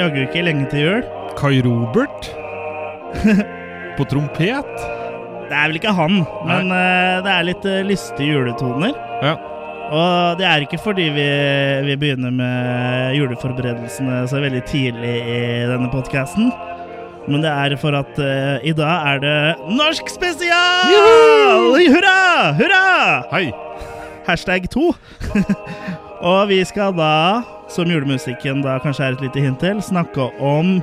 Er jaggu ikke lenge til jul. Kai Robert på trompet. Det er vel ikke han, men uh, det er litt uh, lystige juletoner. Ja. Og det er ikke fordi vi, vi begynner med juleforberedelsene så veldig tidlig i denne podkasten. Men det er for at uh, i dag er det norsk spesial! Hurra! Hurra! Hei! Hashtag to. og vi skal da, som julemusikken da kanskje er et lite hint til, snakke om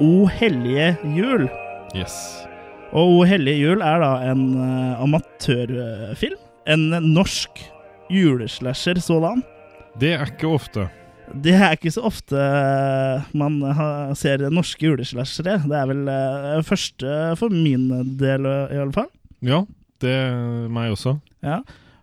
O hellige jul. Yes. Og O hellige jul er da en uh, amatørfilm. En norsk juleslasher sådan. Det er ikke ofte. Det er ikke så ofte eh, man ser norske juleslashere. Det er vel uh, første for min del, i alle fall. Ja, det er meg også. Ja.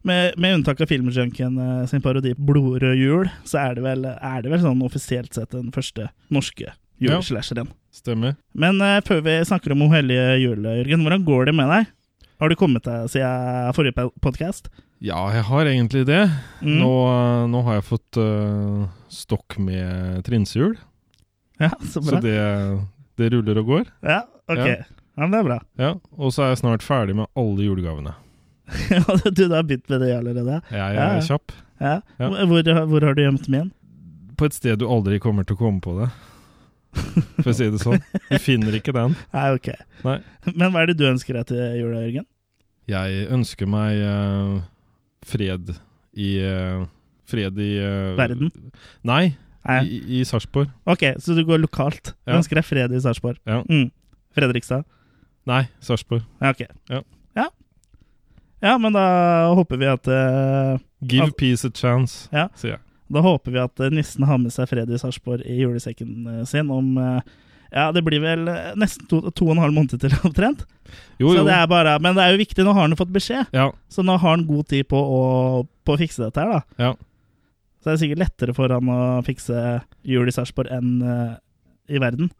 Med, med unntak av Filmjunkien eh, sin parodi 'Blodrød jul', så er det, vel, er det vel sånn offisielt sett den første norske juleslasheren. Stemmer. Men uh, før vi snakker om O hellige jul, Jørgen, hvordan går det med deg? Har du kommet deg siden forrige podkast? Ja, jeg har egentlig det. Mm. Nå, nå har jeg fått uh, stokk med trinsehjul. Ja, så bra. så det, det ruller og går. Ja, ok. Ja. Ja, men det er bra. Ja, Og så er jeg snart ferdig med alle julegavene. du, har begynt med det allerede? Jeg er Ja, ja. kjapp. Ja. Ja. Hvor, hvor har du gjemt min? På et sted du aldri kommer til å komme på det. For å si det sånn. Du finner ikke den. Nei, ok. Nei. Men hva er det du ønsker deg til jula, Jørgen? Jeg ønsker meg uh, fred i uh, Fred i uh, Verden? Nei, Nei. i, i Sarpsborg. Ok, så du går lokalt. Du Ja. ønsker deg fred i Sarpsborg. Ja. Mm. Fredrikstad? Nei, Sarpsborg. Ja, ok. Ja. Ja. Men da håper vi at uh, Give at, peace a chance, Ja. sier jeg. Da håper vi at eh, nissen har med seg fred i Sarpsborg i julesekken eh, sin om Ja, det blir vel nesten to, to og en halv måned til, omtrent. Jo, Så jo. det er bare, men det er jo viktig, nå har han fått beskjed. Ja, Så nå har han god tid på å, på å fikse dette her, da. ja. Så det er sikkert lettere for han å fikse jul i Sarpsborg enn uh, i verden.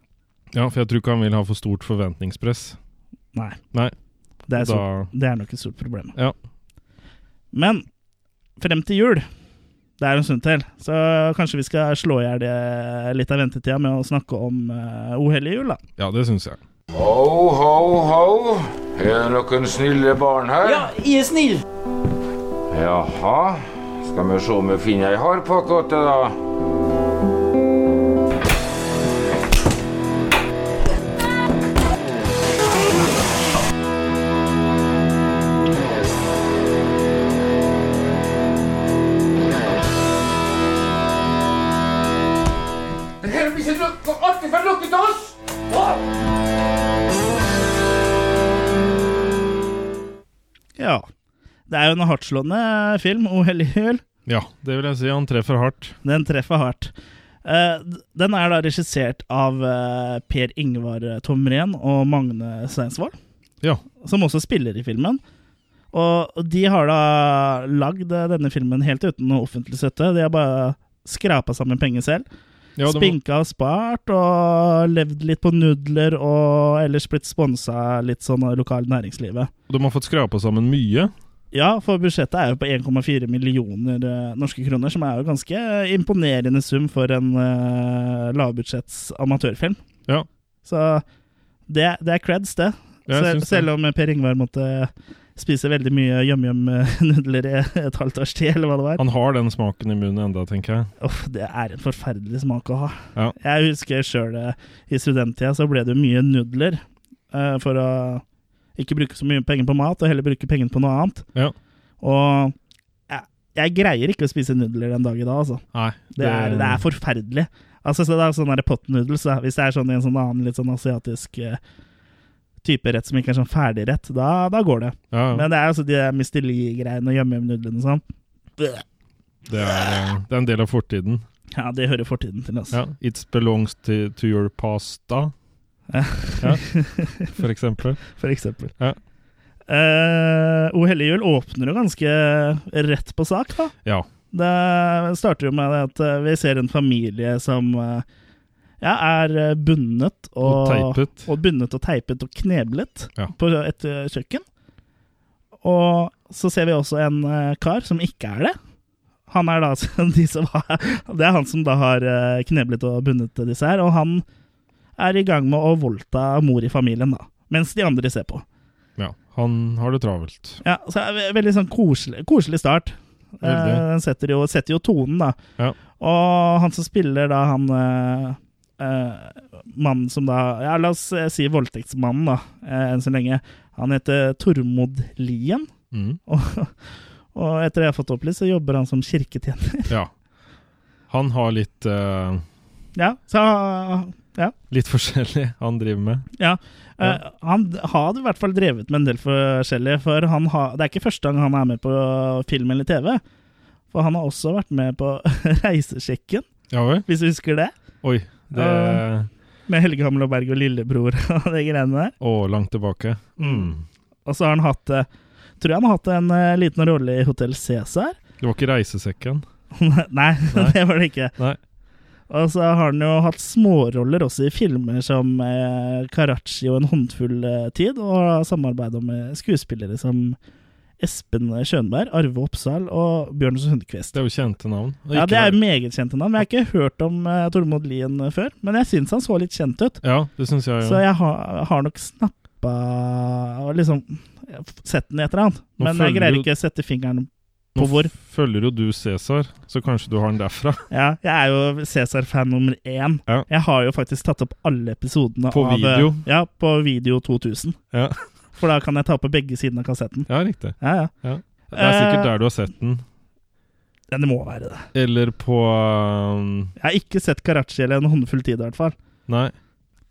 ja, for jeg tror ikke han vil ha for stort forventningspress. Nei. Nei. Det er, så, Da, det er nok et stort problem. Ja. Men frem til jul, det er en stund til, så kanskje vi skal slå i hjel litt av ventetida med å snakke om uh, O hellige jul, da. ja, det syns jeg. Ho, ho, ho. Er det noen snille barn her? Ja, jeg er snill. Jaha. Skal vi se om vi finner ei hardpakkåte, da. Det er jo en hardtslående film, O hellige jul. Ja, det vil jeg si. Han treffer hardt. Den treffer hardt. Uh, den er da regissert av uh, Per Ingvar Tomren og Magne Steinsvold. Ja. som også spiller i filmen. Og de har da lagd eh, denne filmen helt uten noe offentlig støtte. De har bare skrapa sammen penger selv. ja Spinka og spart og levd litt på nudler og ellers blitt sponsa litt sånn av lokalt næringslivet. de har fått skrapa sammen mye. Ja, for budsjettet er jo på 1,4 millioner eh, norske kroner, som er jo ganske imponerende sum for en uh, lavbudsjetts amatørfilm. Ja. Så det, det er creds, det. Sel, selv om Per Ingvar måtte spise veldig mye yum-yum-nudler i et halvt års tid, eller hva det var. Han har den smaken i munnen enda, tenker jeg. Uff, det er en forferdelig smak å ha. Ja. Jeg husker sjøl i studenttida så ble det mye nudler uh, for å ikke bruke så mye penger på mat, og heller bruke pengene på noe annet. Ja. Og jeg, jeg greier ikke å spise nudler den dag i dag, altså. Nei, Det er, det er forferdelig. Altså, så det er sånn der pot noodles, da. Hvis det er sånn i en sånn annen litt sånn asiatisk eh, type rett som ikke er sånn ferdigrett, da, da går det. ja, ja. Men det er altså de og yum-yum-nudlene og sånn. Det, er, eh, det er en del av fortiden. Ja, det hører fortiden til, altså. Ja. It belongs to, to your pasta, Ja. For eksempel. For eksempel. Ja. Eh, o hellige jul åpner jo ganske rett på sak, da. Ja. Det starter jo med at eh, vi ser en familie som eh, ja, er bundet og, Og og bundet og teipet og kneblet Ja. på et kjøkken. Og så ser vi også en kar som ikke er det. han er da de som har, Det er han som da har kneblet og bundet disse her, og han er i gang med å voldta mor i familien, da. Mens de andre ser på. Ja, han har det travelt. Ja, så er det Veldig sånn koselig, koselig start. Eh. Den setter, jo, setter jo tonen, da. Ja. Og han som spiller da han eh, eh, Mannen som da Ja, la oss eh, si voldtektsmannen, da, eh, enn så lenge. Han heter Tormod Lien. Mm. Og, og etter det jeg har fått opplyst, så jobber han som kirketjener. Ja. Han har litt Ja, så ja. Litt forskjellig han driver med. ja. Uh, han har i hvert fall drevet med en del forskjellig, for han har, det er ikke første gang han er med på film eller TV. For han har også vært med på Reisesjekken, Ja hvis du husker det. Oi. Det Uh, Med Helge Hamloberg og lillebror og de greiene der. Å, langt tilbake. Mm. Og så har han hatt eh, Tror jeg han har hatt en uh, liten rolle i Hotell Cæsar. Det var ikke reisesekken? Nei, Nei. det var det ikke. Nei. Og så har han jo hatt småroller også i filmer som eh, Karachi og En håndfull eh, tid, og har samarbeidet med skuespillere som Espen Kjønberg, Arve Oppsal og Bjørn Sundquist. Det er jo kjente navn. Ja, det er meget kjente navn. Jeg har ikke hørt om uh, Tormod Lien før, men jeg syns han så litt kjent ut. Ja, det synes jeg Så jeg har, har nok snappa og liksom sett den i et eller annet. Men jeg greier ikke å sette fingeren Nå på hvor. følger jo du Cæsar, så kanskje du har den derfra. Ja, jeg er jo Cæsar-fan nummer én. Ja. Jeg har jo faktisk tatt opp alle episodene På av video? Ja, på video 2000. Ja, For da kan jeg ta på begge sidene av kassetten. ja riktig. Ja, ja. Det er sikkert Eh, der du har sett den. ja det må være det. Eller på um, Jeg har ikke sett Karachi eller En håndfull tid, i hvert fall. Nei.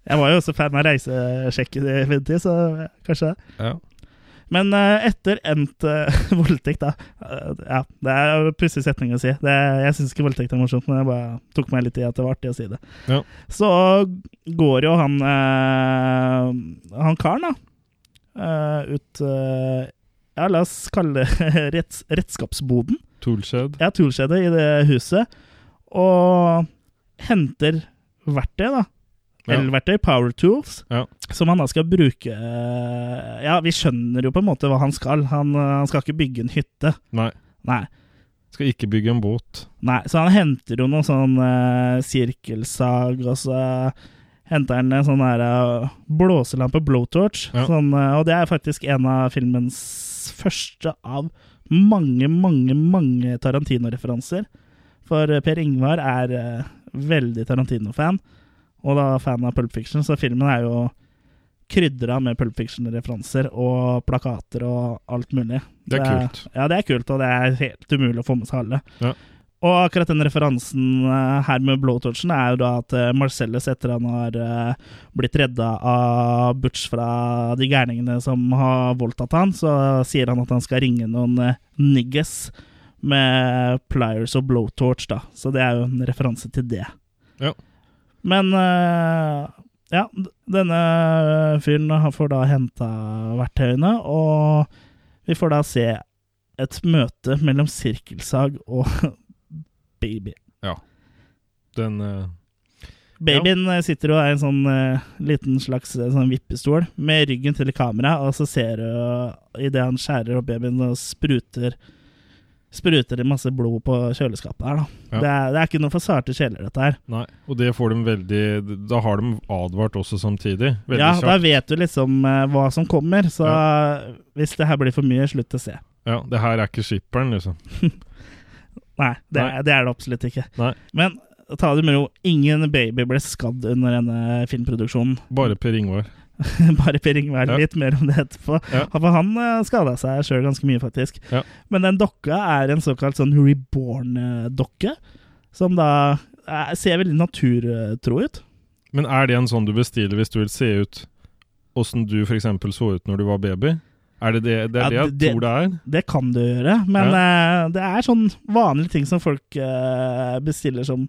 Jeg var jo også fan av reisesjekk i min tid, så kanskje det. Ja. Men eh, etter endt eh, voldtekt, da eh, Ja, det er en pussig setning å si. Det, jeg syns ikke voldtekt er morsomt, men jeg bare tok meg litt i at det var artig å si det. Ja. Så går jo han Han karen, da, ut Ja, la oss kalle det retts, redskapsboden. Toolshed. Ja, toolshedet i det huset. Og henter verktøy, da. Elverktøy, power tools, Ja. som han da skal bruke eh, Ja, vi skjønner jo på en måte hva han skal. Han, eh, han skal ikke bygge en hytte. Nei. Nei. Skal ikke bygge en båt. Nei, Så han henter jo noe sånn uh, sirkelsag, og så henter han en sånn der uh, blåselampe, blowtorch. Ja. Sånn, uh, og det er faktisk en av filmens første av mange, mange, mange Tarantino-referanser. For Per Ingvar er veldig Tarantino-fan, og da fan av Pulp Fiction, så filmen er jo krydra med Pulp Fiction-referanser og plakater og alt mulig. Det er kult. Ja, det er kult, og det er helt umulig å få med seg alle. Ja. Og akkurat den referansen eh, her med blowtorchen er jo da at eh, Marcellus, etter han har eh, blitt redda av Butch fra de gærningene som har voldtatt han, så sier han at han skal ringe noen niggas med pliers og blowtorch, da. Så det er jo en referanse til det. Ja. Men eh, ja, denne fyren får da henta verktøyene, og vi får da se et møte mellom sirkelsag og baby. Ja. Den uh, Babyen ja. sitter og er i en sånn uh, liten slags eh, sånn vippestol med ryggen til kamera, og så ser du idet han skjærer opp babyen og spruter Spruter det masse blod på kjøleskapet her, da. Ja. Det, er, det er ikke noe for sarte sjeler, dette her. Nei. Og det får de veldig Da har de advart også samtidig. Veldig Ja, da vet du liksom uh, hva som kommer, så hvis det her blir for mye, slutt å se. Ja, det her er ikke skipperen, liksom. Nei, det, Nei. Er, det er det absolutt ikke. Nei. Men ta det med ro. Ingen baby ble skadd under denne filmproduksjonen. Bare Per Ingvar. Bare Per Ingvar, Ja. litt mer om det etterpå. Ja. For han uh, skada seg sjøl ganske mye, faktisk. Ja. Men den dokka er en såkalt sånn reborn-dokke, som da eh, ser veldig naturtro ut. Men er det en sånn du bestiller hvis du vil se ut åssen du f.eks. så ut når du var baby? Er det det, det, er Ja, det jeg tror det er? Det kan du gjøre, men eh, det er sånn vanlige ting som folk eh, bestiller som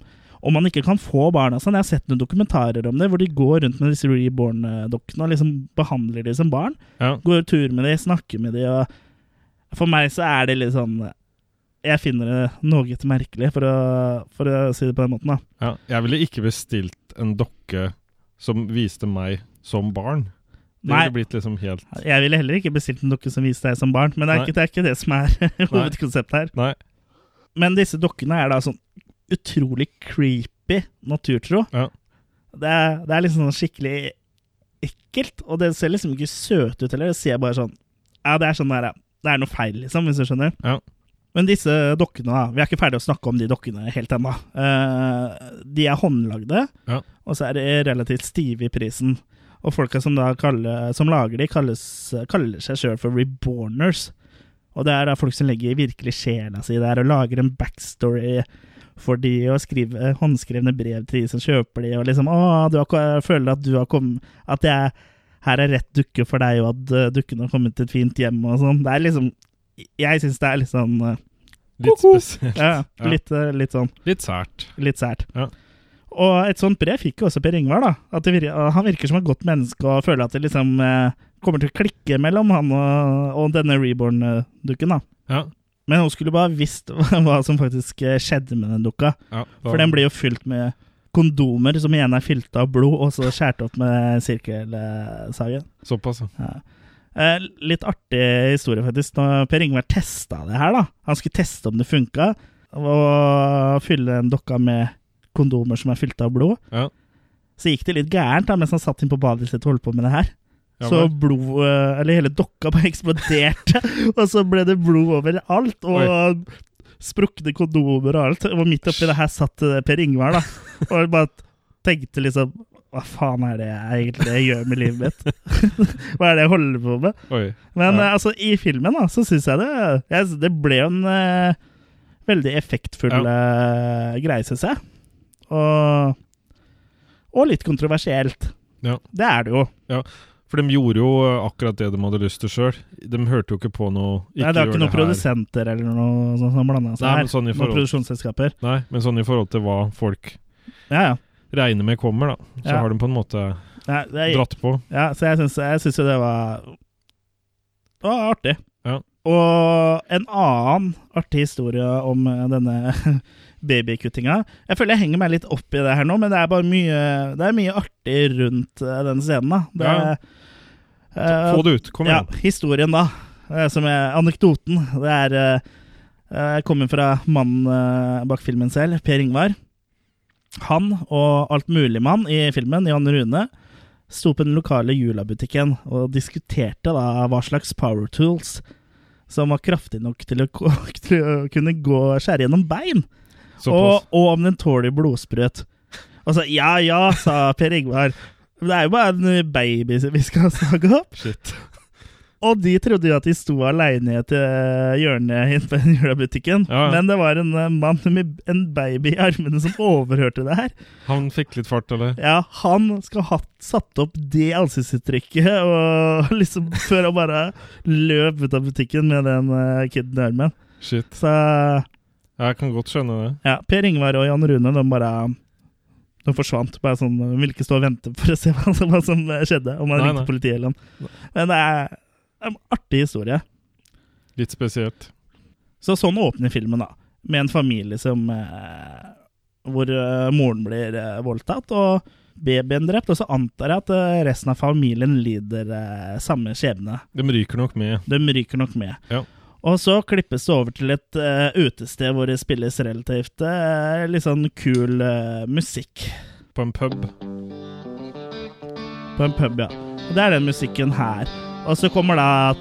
om man ikke kan få barn og sånn. Jeg har sett noen dokumentarer om det, hvor de går rundt med disse reborn-dokkene og liksom behandler de som barn. Ja. Går tur med de, snakker med de, og for meg så er det litt sånn Jeg finner det noe merkelig, for å, for å si det på den måten, da. ja. Jeg ville ikke bestilt en dokke som viste meg som barn. Det Nei. ville blitt liksom helt Jeg ville heller ikke bestilt en dokke som viste deg som barn, men det er, ikke, det er ikke det som er hovedkonseptet her. Nei. Men disse dokkene er da sånn utrolig creepy naturtro. Ja. Det, er, det er liksom sånn skikkelig ekkelt, og det ser liksom ikke søt ut heller. Det ser bare sånn Ja, det er sånn der Det er noe feil, liksom, hvis du skjønner. Ja. Men disse dokkene, da Vi er ikke ferdig å snakke om de dokkene helt ennå. Uh, de er håndlagde, Ja. og så er de relativt stive i prisen. Og folka som da kaller, som lager de, kalles, kaller seg sjøl for reborners. Og det er da folk som legger virkelig sjela si der og lager en backstory for de og skriver håndskrevne brev til de som kjøper de, og liksom 'Å, du har, føler at du har kommet At jeg, her er rett dukke for deg, og at eh, dukken har kommet til et fint hjem', og sånn. Det er liksom Jeg syns det er litt sånn uh, Litt spesielt. Ja, litt, ja. litt sånn Litt sært. litt sært. Ja. Og et sånt brev fikk jo også Per Ingvar. da At det vir Han virker som et godt menneske og føler at det liksom eh, kommer til å klikke mellom han og, og denne reborn-dukken. da Ja. Men hun skulle bare visst hva som faktisk eh, skjedde med den dukka. ja. For den blir jo fylt med kondomer som igjen er fylt av blod, og så skåret opp med sirkelsagen. Såpass, ja. Eh, litt artig historie, faktisk. Når Per Ingvar testa det her, da. Han skulle teste om det funka, og fylle den dokka med kondomer som er fylt av blod. Ja. Så gikk det litt gærent da, mens han satt inn på badet sitt og holdt på med det her. Ja, så blod, eh, eller hele dokka bare eksploderte, og så ble det blod overalt. Og sprukne kondomer og alt. Og midt oppi det her satt eh, Per Ingvar, da. Og bare tenkte liksom Hva faen er det jeg egentlig gjør med livet mitt? Hva er det jeg holder på med? Oi. Men Ja. eh, altså, i filmen da, så syns jeg det jeg, Det ble jo en uh, veldig effektfull eh, greie, syns jeg. Og, og litt kontroversielt. Ja. Det er det jo. For de gjorde jo eh, akkurat det de hadde lyst til sjøl. De hørte jo ikke på noe Nei, det er ikke noen produsenter eller noe sånt som blanda seg Nei, her. sånn i Noen forhold- produksjonsselskaper. Nei, men sånn i forhold til hva folk Ja, ja. regner med kommer, da. Så Ja. har de på en måte er, dratt på. Ja, så jeg syns jo det var Det var artig. Og en annen artig historie om eh, denne babykuttinga Jeg føler jeg henger meg litt opp i det her nå, men det er bare mye Det er mye artig rundt eh, den scenen, da. Det, Ja. eh, Få det ut. Kom igjen. ja, historien, da. Som er anekdoten. Det er eh, kommer fra mannen bak filmen selv, Per Ingvar. Han og altmuligmann i filmen, Jan Rune, sto på den lokale Jula-butikken og diskuterte da hva slags power tools som var kraftig nok til å, til å kunne gå og skjære gjennom bein. Og, og om den tåler blodsprøyt. Og så ja ja, sa Per Ingvar. Det er jo bare en baby vi skal sage opp. Shit. Og de trodde jo at de sto aleine i et eh, hjørne inne på julebutikken. Ja. Men det var en eh, mann med en baby i armene som overhørte det her. Han fikk litt fart, eller? Ja, han skal ha satt opp det ansiktsuttrykket og liksom før han bare løp ut av butikken med den uh, kiden i armen. Shit. Så Jeg kan godt skjønne det. ja, Per Ingvar og Jan Rune, de bare de forsvant. Bare sånn, ville ikke stå og vente for å se hva som, hva som skjedde. Om han ringte politiet eller noe. Men det er en artig historie. Litt spesielt. Så sånn åpner filmen, da. Med en familie som eh, Hvor eh, moren blir eh, voldtatt, og babyen drept. Og så antar jeg at eh, resten av familien lider eh, samme skjebne. De ryker nok med. De ryker nok med. Ja. Og så klippes det over til et eh, utested hvor det spilles relativt litt sånn kul musikk. På en pub. På en pub, ja. Og det er den musikken her. Og så kommer da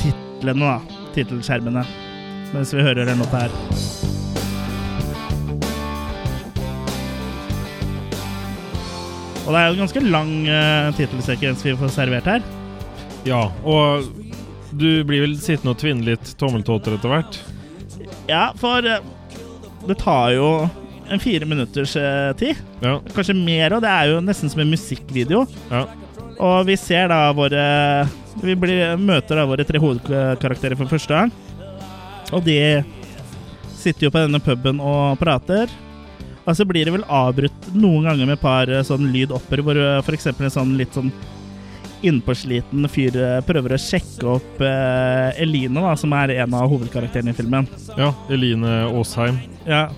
titlene, da. Tittelskjermene. Mens vi hører den låta her. Og det er jo en ganske lang uh, tittelsekvens vi får servert her. Ja, og du blir vel sittende og tvinne litt tommeltotter etter hvert? Ja, for uh, det tar jo en fire minutters uh, tid. Ja. Kanskje mer, og det er jo nesten som en musikkvideo. ja. Og vi ser da våre Vi blir, møter da våre tre hovedkarakterer for første gang. Og de sitter jo på denne puben og prater. Og så blir det vel avbrutt noen ganger med et par eh, sånn lydopper, hvor f.eks. for eksempel en sånn litt sånn innpåsliten fyr eh, prøver å sjekke opp eh, Eline, da, som er en av hovedkarakterene i filmen. ja. Eline Aasheim. Ja.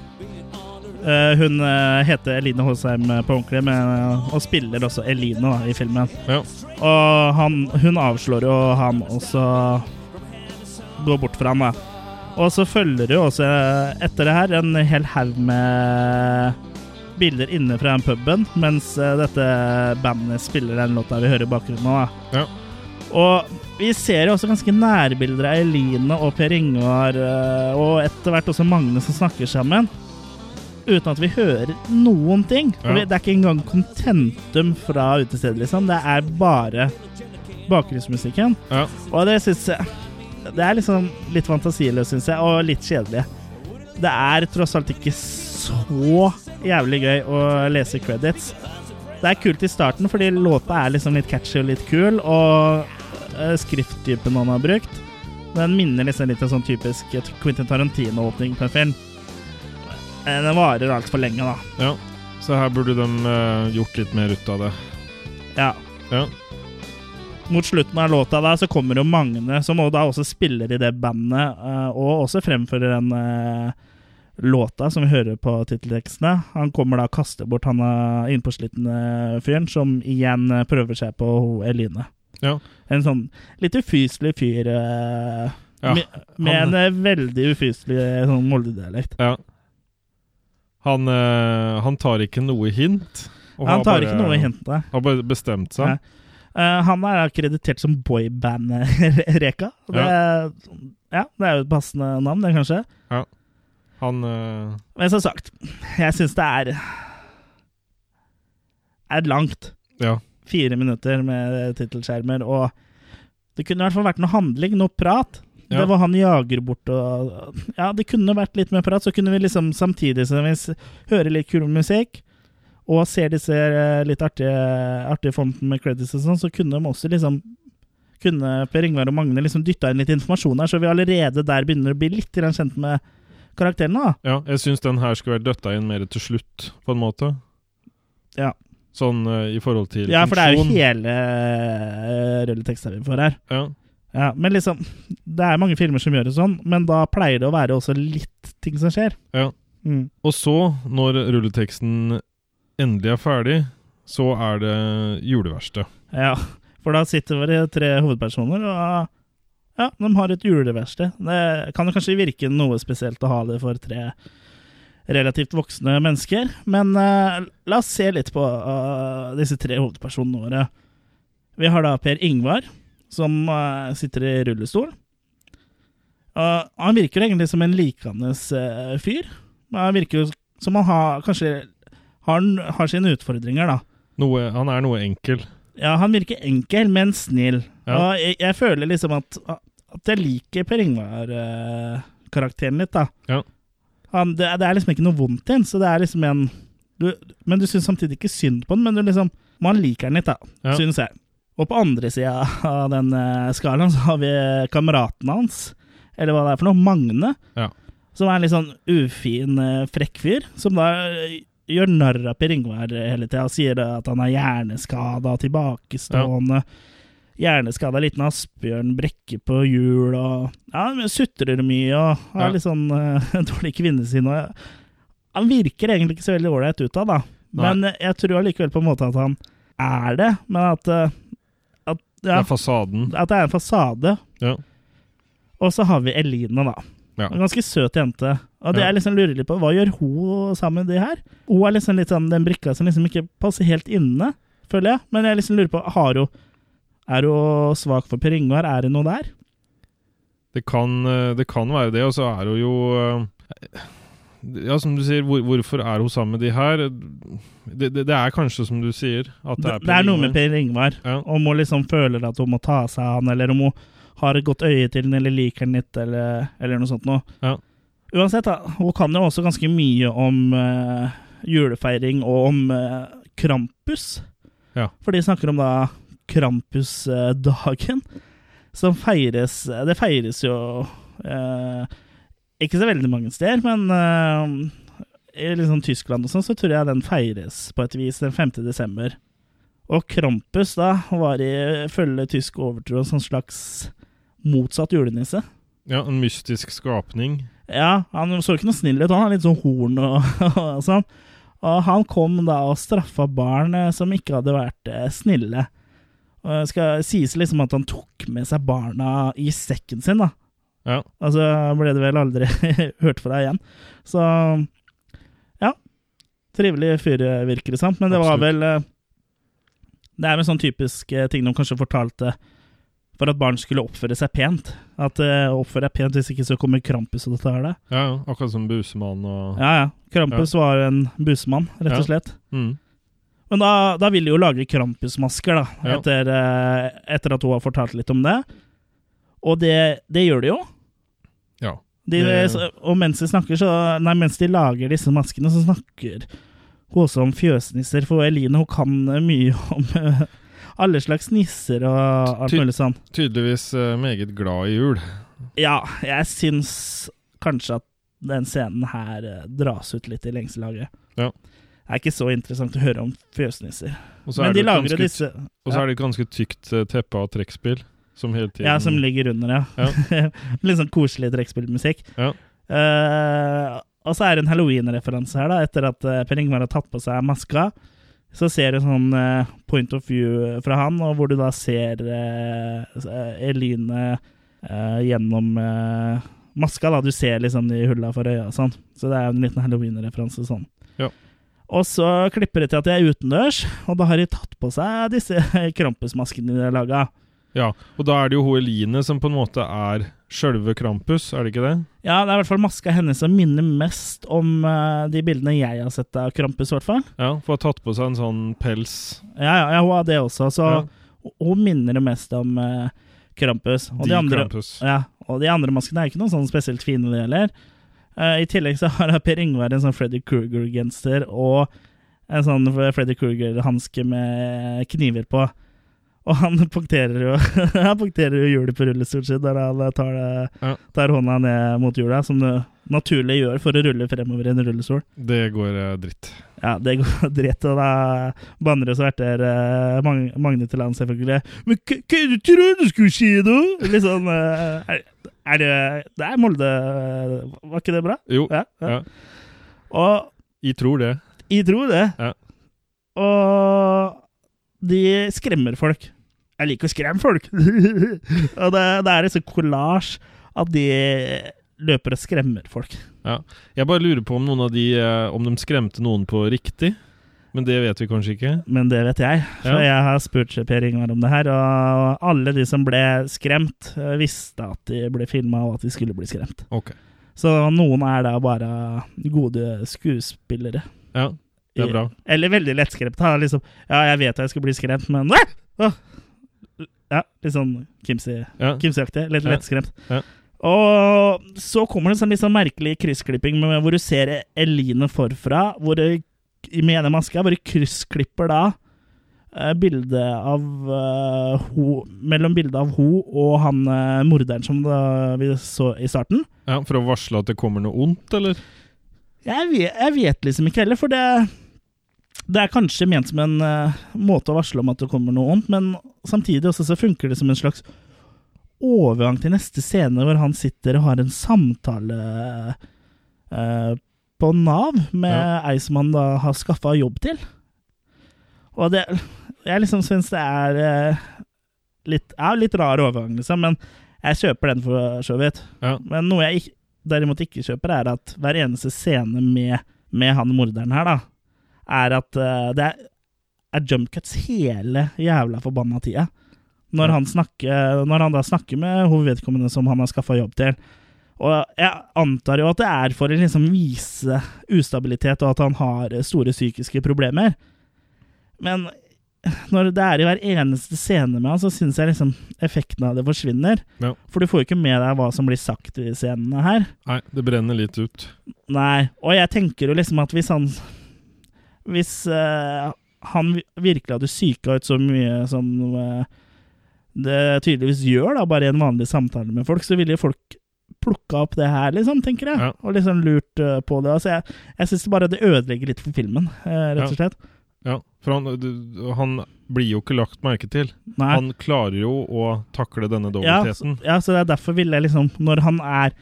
Eh, hun eh, heter Eline Håsheim eh, på ordentlig, og spiller også Eline da, i filmen. Ja. Og han, hun avslår jo han også går bort fra han, da. Og så følger det jo også etter det her en hel haug med bilder inne fra den puben, mens dette bandet spiller den låta vi hører i bakgrunnen nå. Ja. Og vi ser jo også ganske nærbilder av Eline og Per Ingvar, eh, og etter hvert også Magne som snakker sammen. Uten at vi hører noen ting. Ja. Det er ikke engang kontentum fra utestedet, liksom. Det er bare bakgrunnsmusikken. Ja. Og det syns jeg Det er liksom litt fantasiløst, syns jeg, og litt kjedelig. Det er tross alt ikke så jævlig gøy å lese credits. Det er kult i starten, fordi låta er liksom litt catchy og litt kul, og eh, skrifttypen han har brukt, den minner liksom litt om sånn typisk Quentin Tarantino-åpning på en film. Eh, Den varer altfor lenge, da. ja. Så her burde de uh, gjort litt mer ut av det. Ja. Ja. Mot slutten av låta da, så kommer jo Magne, som da også spiller i det bandet, uh, og også fremfører den uh, låta som vi hører på titteltekstene. Han kommer da og kaster bort han innpåslitne fyren, som igjen prøver seg på Eline. Ja. En sånn litt ufyselig fyr Ja, med, med en veldig ufyselig sånn Molde-dialekt. Ja. Han, eh, han tar ikke noe hint. Han tar bare- ikke noe hint der. Har bare bestemt seg. Nei. Eh, han er akkreditert som boyband-Reka. Det, ja. det er jo et passende navn, det, kanskje. Han uh... Men som sagt, jeg syns det er er langt. Ja. Fire minutter med tittelskjermer, og det kunne i hvert fall vært noe handling, noe prat. Ja. Det var han jager bort og Ja, det kunne vært litt mer prat, så kunne vi liksom samtidig som vi hører litt kul musikk, og ser disse eh, litt artige, artige fondene med credits og sånn, så kunne de også liksom kunne Per Ingvar og Magne liksom dytta inn litt informasjon her, så vi allerede der begynner å bli litt kjent med karakterene. da. Ja, jeg syns den her skulle vært døtta inn mer til slutt, på en måte. Ja. Sånn uh, i forhold til funksjon. Ja, for det er jo hele uh, rulleteksta vi får her. Ja. Ja, men liksom Det er mange filmer som gjør det sånn, men da pleier det å være også litt ting som skjer. Ja. Mm. Og så, når rulleteksten endelig er ferdig, så er det juleverksted. Ja, for da sitter våre tre hovedpersoner, og ja, de har et juleverksted. Det kan jo kanskje virke noe spesielt å ha det for tre relativt voksne mennesker, men uh, la oss se litt på uh, disse tre hovedpersonene våre. Vi har da Per Ingvar, som uh, sitter i rullestol. Og han virker egentlig som en likende uh, fyr. Men Han virker som han har, kanskje har, har sine utfordringer, da. Noe, han er noe enkel. Ja, han virker enkel, men snill. Ja. Og jeg, jeg føler liksom at, at jeg liker Per Ingvar-karakteren litt, da. Ja. Han, det, det er liksom ikke noe vondt i ham, så det er liksom en du, Men du syns samtidig ikke synd på ham, men du liksom Man liker den litt, da, Ja. syns jeg. Og på andre sida av den eh, skalaen så har vi kameraten hans, eller hva det er for noe, Magne. Ja. Som er en litt sånn ufin, eh, frekk fyr, som da eh, gjør narr av Per Ingvar hele tida og sier at han er hjerneskada, tilbakestående. Hjerneskada liten asbjørn, brekker på hjul og Ja, men sutrer mye og har Ja. litt sånn uh, dårlig kvinnesinn Og han virker egentlig ikke så veldig ålreit utad, da. Men eh, jeg tror allikevel på en måte at han er det, men at, eh, at, Det ja, er fasaden. at det er en fasade. Ja. Og så har vi Elina, da. Ja. En ganske søt jente. Og det Ja. jeg liksom lurer litt på, hva gjør hun sammen med de her? Hun er liksom litt sånn den brikka som liksom ikke passer helt inne, føler jeg. Men jeg liksom lurer på, har hun Er hun svak for Per Ingvar? Er det noe der? Det kan, eh, det kan være det, og så er hun jo eh, Ja, som du sier, hvor, hvorfor er hun sammen med de her? Det, det, det er kanskje som du sier, at det er det er noe med Per Ingvar. Ja. Om hun liksom føler at hun må ta seg av han, eller om hun har et godt øye til den, eller liker den litt, eller, eller noe sånt noe. Ja. Uansett, da, hun kan jo også ganske mye om uh, julefeiring og om uh, Krampus. Ja. For de snakker om da Krampusdagen, som feires Det feires jo eh, ikke så veldig mange steder, men uh, i liksom Tyskland og sånn, så tror jeg den feires på et vis den 5. desember. Og Krampus da var i følge tysk overtro en sånn slags motsatt julenisse. Ja, en mystisk skapning. Ja, han så ikke noe snill ut, han har litt sånn horn og, og sånn. Og han kom da og straffa barn eh, som ikke hadde vært eh, snille. Og det skal sies liksom at han tok med seg barna i sekken sin, da. Ja. Og så ble det vel aldri hørt fra igjen. Så ja. Trivelig fyr, virker det som. Men det var vel eh, Det er vel sånn typisk eh, ting de kanskje fortalte for at barn skulle oppføre seg pent. At uh, oppfør deg pent, hvis ikke så kommer Krampus og tar det. Ja, ja. Akkurat som busemann og Ja, ja. Krampus var en busemann, rett og slett. mm. Men da, da vil de jo lage Krampus-masker, da, Ja. etter, uh, etter at hun har fortalt litt om det. Og det, det gjør de jo. Ja. De, Det- og mens de snakker, så Nei, mens de lager disse maskene, så snakker hun også om fjøsnisser. For Eline hun kan mye om eh, alle slags nisser og alt mulig sånn. Tydeligvis eh, meget glad i jul. Ja, jeg syns kanskje at den scenen her eh, dras ut litt i lengselaget. Ja. Det er ikke så interessant å høre om fjøsnisser. Og så Men er de det lager ganske, disse og så er det et ganske tykt eh, teppe av trekkspill som hele tiden Ja, som ligger under, ja. Litt sånn koselig trekkspillmusikk. Ja. Uh, og så er det en halloween-referanse her, da. Etter at uh, Per Ingvar har tatt på seg maska, så ser du sånn uh, point of view fra han, og hvor du da ser Eline gjennom maska. da Du ser liksom de hulla for øya og sånn. Så det er jo en liten halloween-referanse sånn. Ja. Og så klipper det til at de er utendørs, og da har de tatt på seg disse Krampus-maskene de har laga. Ja, og da er det jo hun Eline som på en måte er sjølve Krampus, er det ikke det? Ja, det er i hvert fall maska hennes som minner mest om uh, de bildene jeg har sett av Krampus, i hvert fall. Ja, for å ha tatt på seg en sånn pels. Ja, ja, ja, hun har det også, så Ja. hun minner det mest om uh, Krampus. Og de, De andre, Krampus. ja, og de andre maskene er ikke noe sånn spesielt fine, det heller. Uh, I tillegg så har Per Ingvar en sånn Freddy Kruger-genser og en sånn Freddy Kruger-hanske med kniver på. Og han punkterer jo Han punkterer jo hjulet på rullestolen sin der han tar, det, Ja. tar hånda ned mot hjulet, som du naturlig gjør for å rulle fremover i en rullestol. Det går eh, dritt. Ja, det går dritt, og da banner og sverter uh, Mag Magne til land, selvfølgelig. Men hva er det du trodde skulle skje, da? Litt sånn eh, er, er det Det er Molde Var ikke det bra? Jo, Ja. ja. ja. Og jeg tror det. jeg tror det. Ja. Og de skremmer folk. Jeg liker å skremme folk! og det, det er sånn collage at de løper og skremmer folk. Ja. Jeg bare lurer på om noen av de eh, Om de skremte noen på riktig. Men det vet vi kanskje ikke. Men det vet jeg, for Ja. jeg har spurt Per Ingvar om det her. Og alle de som ble skremt, eh, visste at de ble filma, og at de skulle bli skremt. Ok. Så noen er da bare gode skuespillere. Ja, det er bra. Eller veldig lettskremt. da, Liksom, ja, jeg vet at jeg skal bli skremt, men Åh! Ja, litt sånn. Ja. Kimsey-aktig. Litt lettskremt. Ja. Og så kommer det en sånn sånn merkelig kryssklipping med, hvor du ser Eline forfra, hvor det, med ene maska, du kryssklipper da eh, bildet av uh, ho, Mellom bildet av ho og han uh, morderen som da vi så i starten. ja, For å varsle at det kommer noe ondt, eller? Jeg vet, jeg vet liksom ikke heller, for det, det er kanskje ment som en uh, måte å varsle om at det kommer noe ondt, men samtidig også så funker det som en slags overgang til neste scene, hvor han sitter og har en samtale uh, på Nav med Ja. ei som han da har skaffa jobb til. Og det Jeg liksom syns det er uh, litt, ja, litt rar overgang, liksom, men jeg kjøper den for så vidt. Ja. Men noe jeg derimot ikke kjøper, er at hver eneste scene med, med han morderen her, da, er at eh, det er, er jump cuts hele jævla forbanna tida. Når, han snakker, når han da snakker med hovedvedkommende som han har skaffa jobb til. Og jeg antar jo at det er for å liksom vise ustabilitet og at han har store psykiske problemer. Men når det er i hver eneste scene med han, så syns jeg liksom effekten av det forsvinner. Ja. For du får jo ikke med deg hva som blir sagt i scenene her. Nei, det brenner litt ut. Nei, og jeg tenker jo liksom at hvis han Hvis eh, han virkelig hadde psyka ut så mye som eh, det tydeligvis gjør, da, bare i en vanlig samtale med folk, så ville folk plukka opp det her, liksom, tenker jeg. Ja. Og liksom lurt uh, på det. Altså, jeg jeg syns bare det ødelegger litt for filmen, eh, rett og slett. Ja, for han, du- han blir jo ikke lagt merke til. Nei. Han klarer jo å takle denne Ja, dobbeltheten. Ja, ja, så det er derfor ville jeg liksom Når han er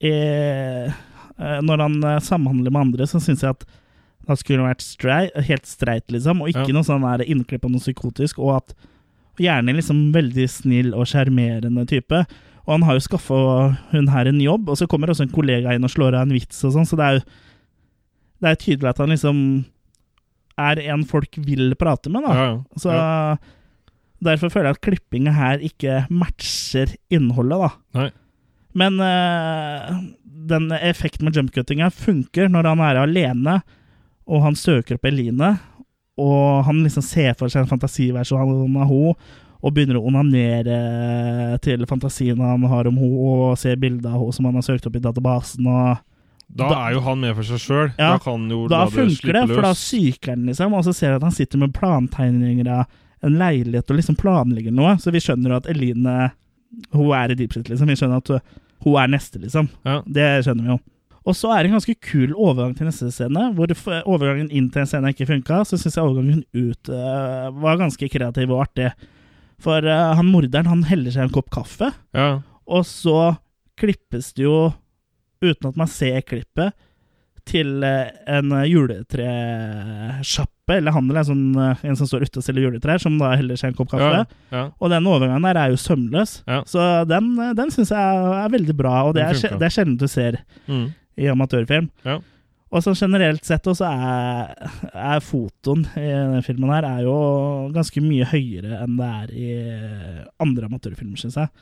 eh, eh, Når han eh, samhandler med andre, så syns jeg at han skulle vært streit, helt streit, liksom, og ikke Ja. noe sånn der innklippa noe psykotisk, og at Gjerne liksom veldig snill og sjarmerende type. Og han har jo skaffa hun her en jobb, og så kommer også en kollega inn og slår av en vits og sånn, så det er jo det er tydelig at han liksom er en folk vil prate med, da. Ja, ja. Så derfor føler jeg at klippinga her ikke matcher innholdet, da. Nei. Men eh, den effekten med jumpcuttinga funker når han er alene, og han søker opp Eline, og han liksom ser for seg en fantasiversjon av henne, og begynner å onanere til fantasien han har om henne, og ser bilder av henne som han har søkt opp i databasen. og Da, Da- er jo han med for seg sjøl. Ja, da kan jo Da la det slippe det, for da psyker han liksom, og så ser jeg at han sitter med plantegninger av en leilighet og liksom planlegger noe, så vi skjønner jo at Eline hun er i deep shit, liksom. Vi skjønner at hun er neste, liksom. Ja. Det skjønner vi jo. Og så er det en ganske kul overgang til neste scene, hvor overgangen inn til en scene ikke funka. Så syns jeg overgangen ut uh, var ganske kreativ og artig. For uh, han morderen han heller seg en kopp kaffe, Ja. og så klippes det jo, uten at man ser klippet, til uh, en juletresjappe, eller handel, en, sånn, en som står ute og selger juletrær, som da heller seg en kopp kaffe. Ja, ja. Og den overgangen der er jo sømløs. Så den, den syns jeg er veldig bra, og det er, det er sjelden du ser Mm. I amatørfilm. Ja. Og så generelt sett også er, er fotoen i denne filmen her er jo ganske mye høyere enn det er i andre amatørfilmer, syns jeg.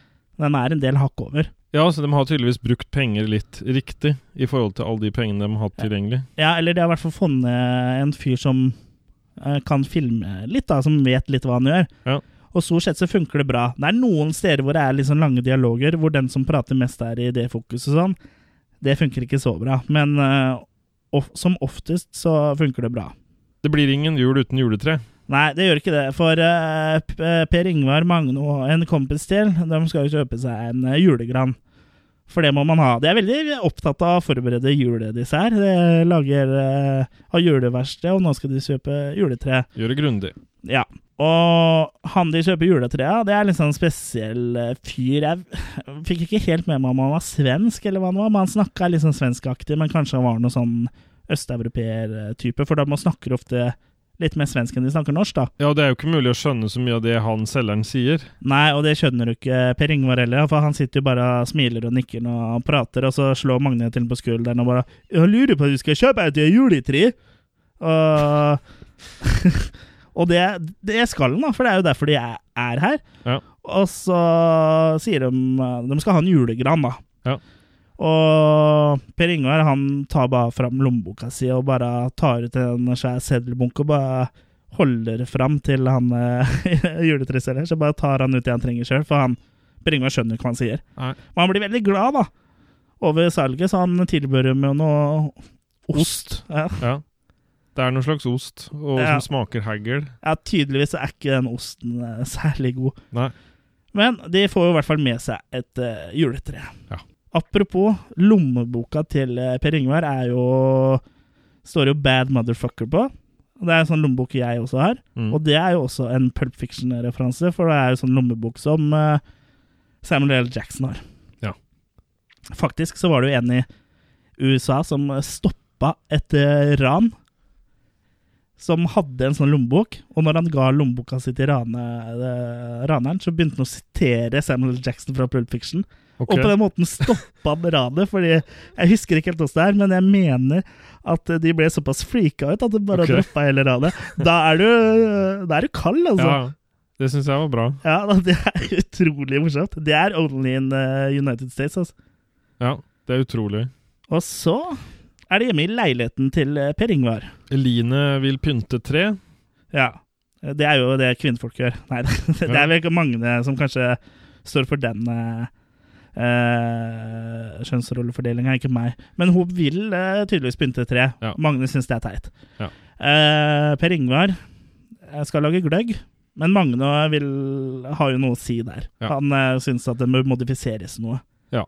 Den er en del hakk over. ja, så de har tydeligvis brukt penger litt riktig i forhold til alle de pengene de har hatt tilgjengelig. Ja, eller de har i hvert fall funnet en fyr som eh, kan filme litt, da, som vet litt hva han gjør. Ja. Og stort sett så funker det bra. Det er noen steder hvor det er sånn lange dialoger, hvor den som prater mest er i det fokuset sånn. Det funker ikke så bra. Men eh, of, som oftest så funker det bra. Det blir ingen jul uten juletre. Nei, det gjør ikke det. For uh, Per Ingvar Magne og en kompis til, de skal jo kjøpe seg en julegran. For det må man ha. De er veldig opptatt av å forberede juledessert. De lager uh, har juleverksted, og nå skal de kjøpe juletre. Gjøre det grundig. Ja. Og han de kjøper juletre av, det er litt sånn spesiell eh, fyr. Jeg fikk ikke helt med meg om han var svensk, eller hva han var, men han snakka litt sånn svenskaktig, men kanskje han var noe sånn østeuropeer-type, for de snakker ofte litt mer svensk enn de snakker norsk, da. Ja, det er jo ikke mulig å skjønne så mye av det han selgeren sier. Nei, og det skjønner du ikke Per Ingvar heller, for han sitter jo bare og smiler og nikker når han prater, og så slår Magne til på skulderen og bare 'Jeg lurer på om du skal kjøpe et juletre?' Og, og det, det skal han, da, for det er jo derfor de er, er her. Ja. Og så sier de De skal ha en julegran, da. Ja. Og Per Ingvar han tar bare fram lommeboka si og bare tar ut en svær seddelbunke og bare holder fram til han eh, juletreselger. Så bare tar han ut det han trenger sjøl, for han Per Ingvar skjønner ikke hva han sier. Nei. Men han blir veldig glad da over salget, så han tilbyr dem jo noe ost. Ja. Ja. Det er noen slags ost, og Ja. som smaker hagl. ja, tydeligvis er ikke den osten uh, særlig god. Nei. Men de får jo i hvert fall med seg et uh, juletre. Ja. Apropos, lommeboka til uh, Per Ingvar er jo står jo 'Bad Motherfucker' på. Det er en sånn lommebok jeg også har. Mm. Og det er jo også en Pulp Fiction-referanse, for det er jo sånn lommebok som Samuel L. Jackson har. Ja. Faktisk så var det jo en i USA som stoppa et ran. Som hadde en sånn lommebok, og når han ga lommeboka si til rane, eh, raneren, så begynte han å sitere Samuel. Jackson fra Pulp Fiction. Okay. Og på den måten stoppa ranet, fordi jeg husker ikke helt hvordan det er, men jeg mener at de ble såpass freaka ut at de bare okay. droppa hele ranet. Da er du, da er du kald, altså. Ja, det syns jeg var bra. Ja, Det er utrolig morsomt. Det er only in uh, United States. altså. Ja, det er utrolig. Og så er det hjemme i leiligheten til eh, Per Ingvar. Eline vil pynte tre. Ja. Det er jo det kvinnfolk gjør. Nei, det, det er vel ikke Magne som kanskje står for den uh, kjønnsrollefordelinga, ikke meg. Men hun vil eh, tydeligvis pynte tre. Ja. Magne syns det er teit. Ja. Eh, per Ingvar eh, skal lage gløgg, men Magne vil, har jo noe å si der. Ja. Han uh, syns at det må modifiseres noe. Ja.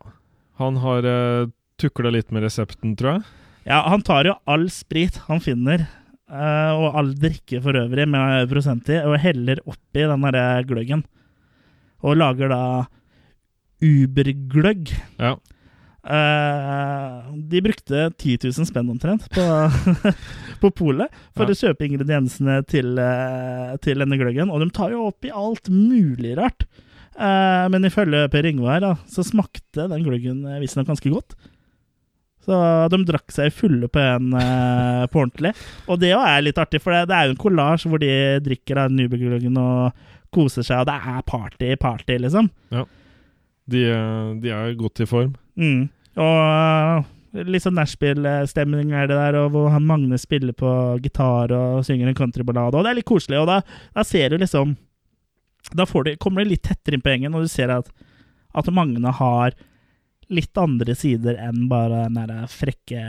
Han har uh, tukla litt med resepten, tror jeg. Ja, han tar jo all sprit han finner, eh, og all drikke for øvrig med prosent i, og heller oppi den derre gløggen. Og lager da Ubergløgg. Ja. Uh, de brukte 10 000 spenn omtrent på, på polet for Ja. å kjøpe ingrediensene til, uh, til denne gløggen, og de tar jo opp i alt mulig rart. Uh, men ifølge Per Yngvar så smakte den gløggen visstnok ganske godt. Så de drakk seg fulle på en uh, på ordentlig. Og det òg er litt artig, for det, det er jo en kollasj hvor de drikker av Nubelgløggen og koser seg, og det er party, party, liksom. De, eh, de er godt i form. Mm. Og eh, litt sånn nachspiel-stemning er det der, og hvor han Magne spiller på gitar og synger en countryballade, og det er litt koselig. Og da, da ser du liksom Da får du, kommer du litt tettere inn på gjengen, og du ser at, at Magne har litt andre sider enn bare den der frekke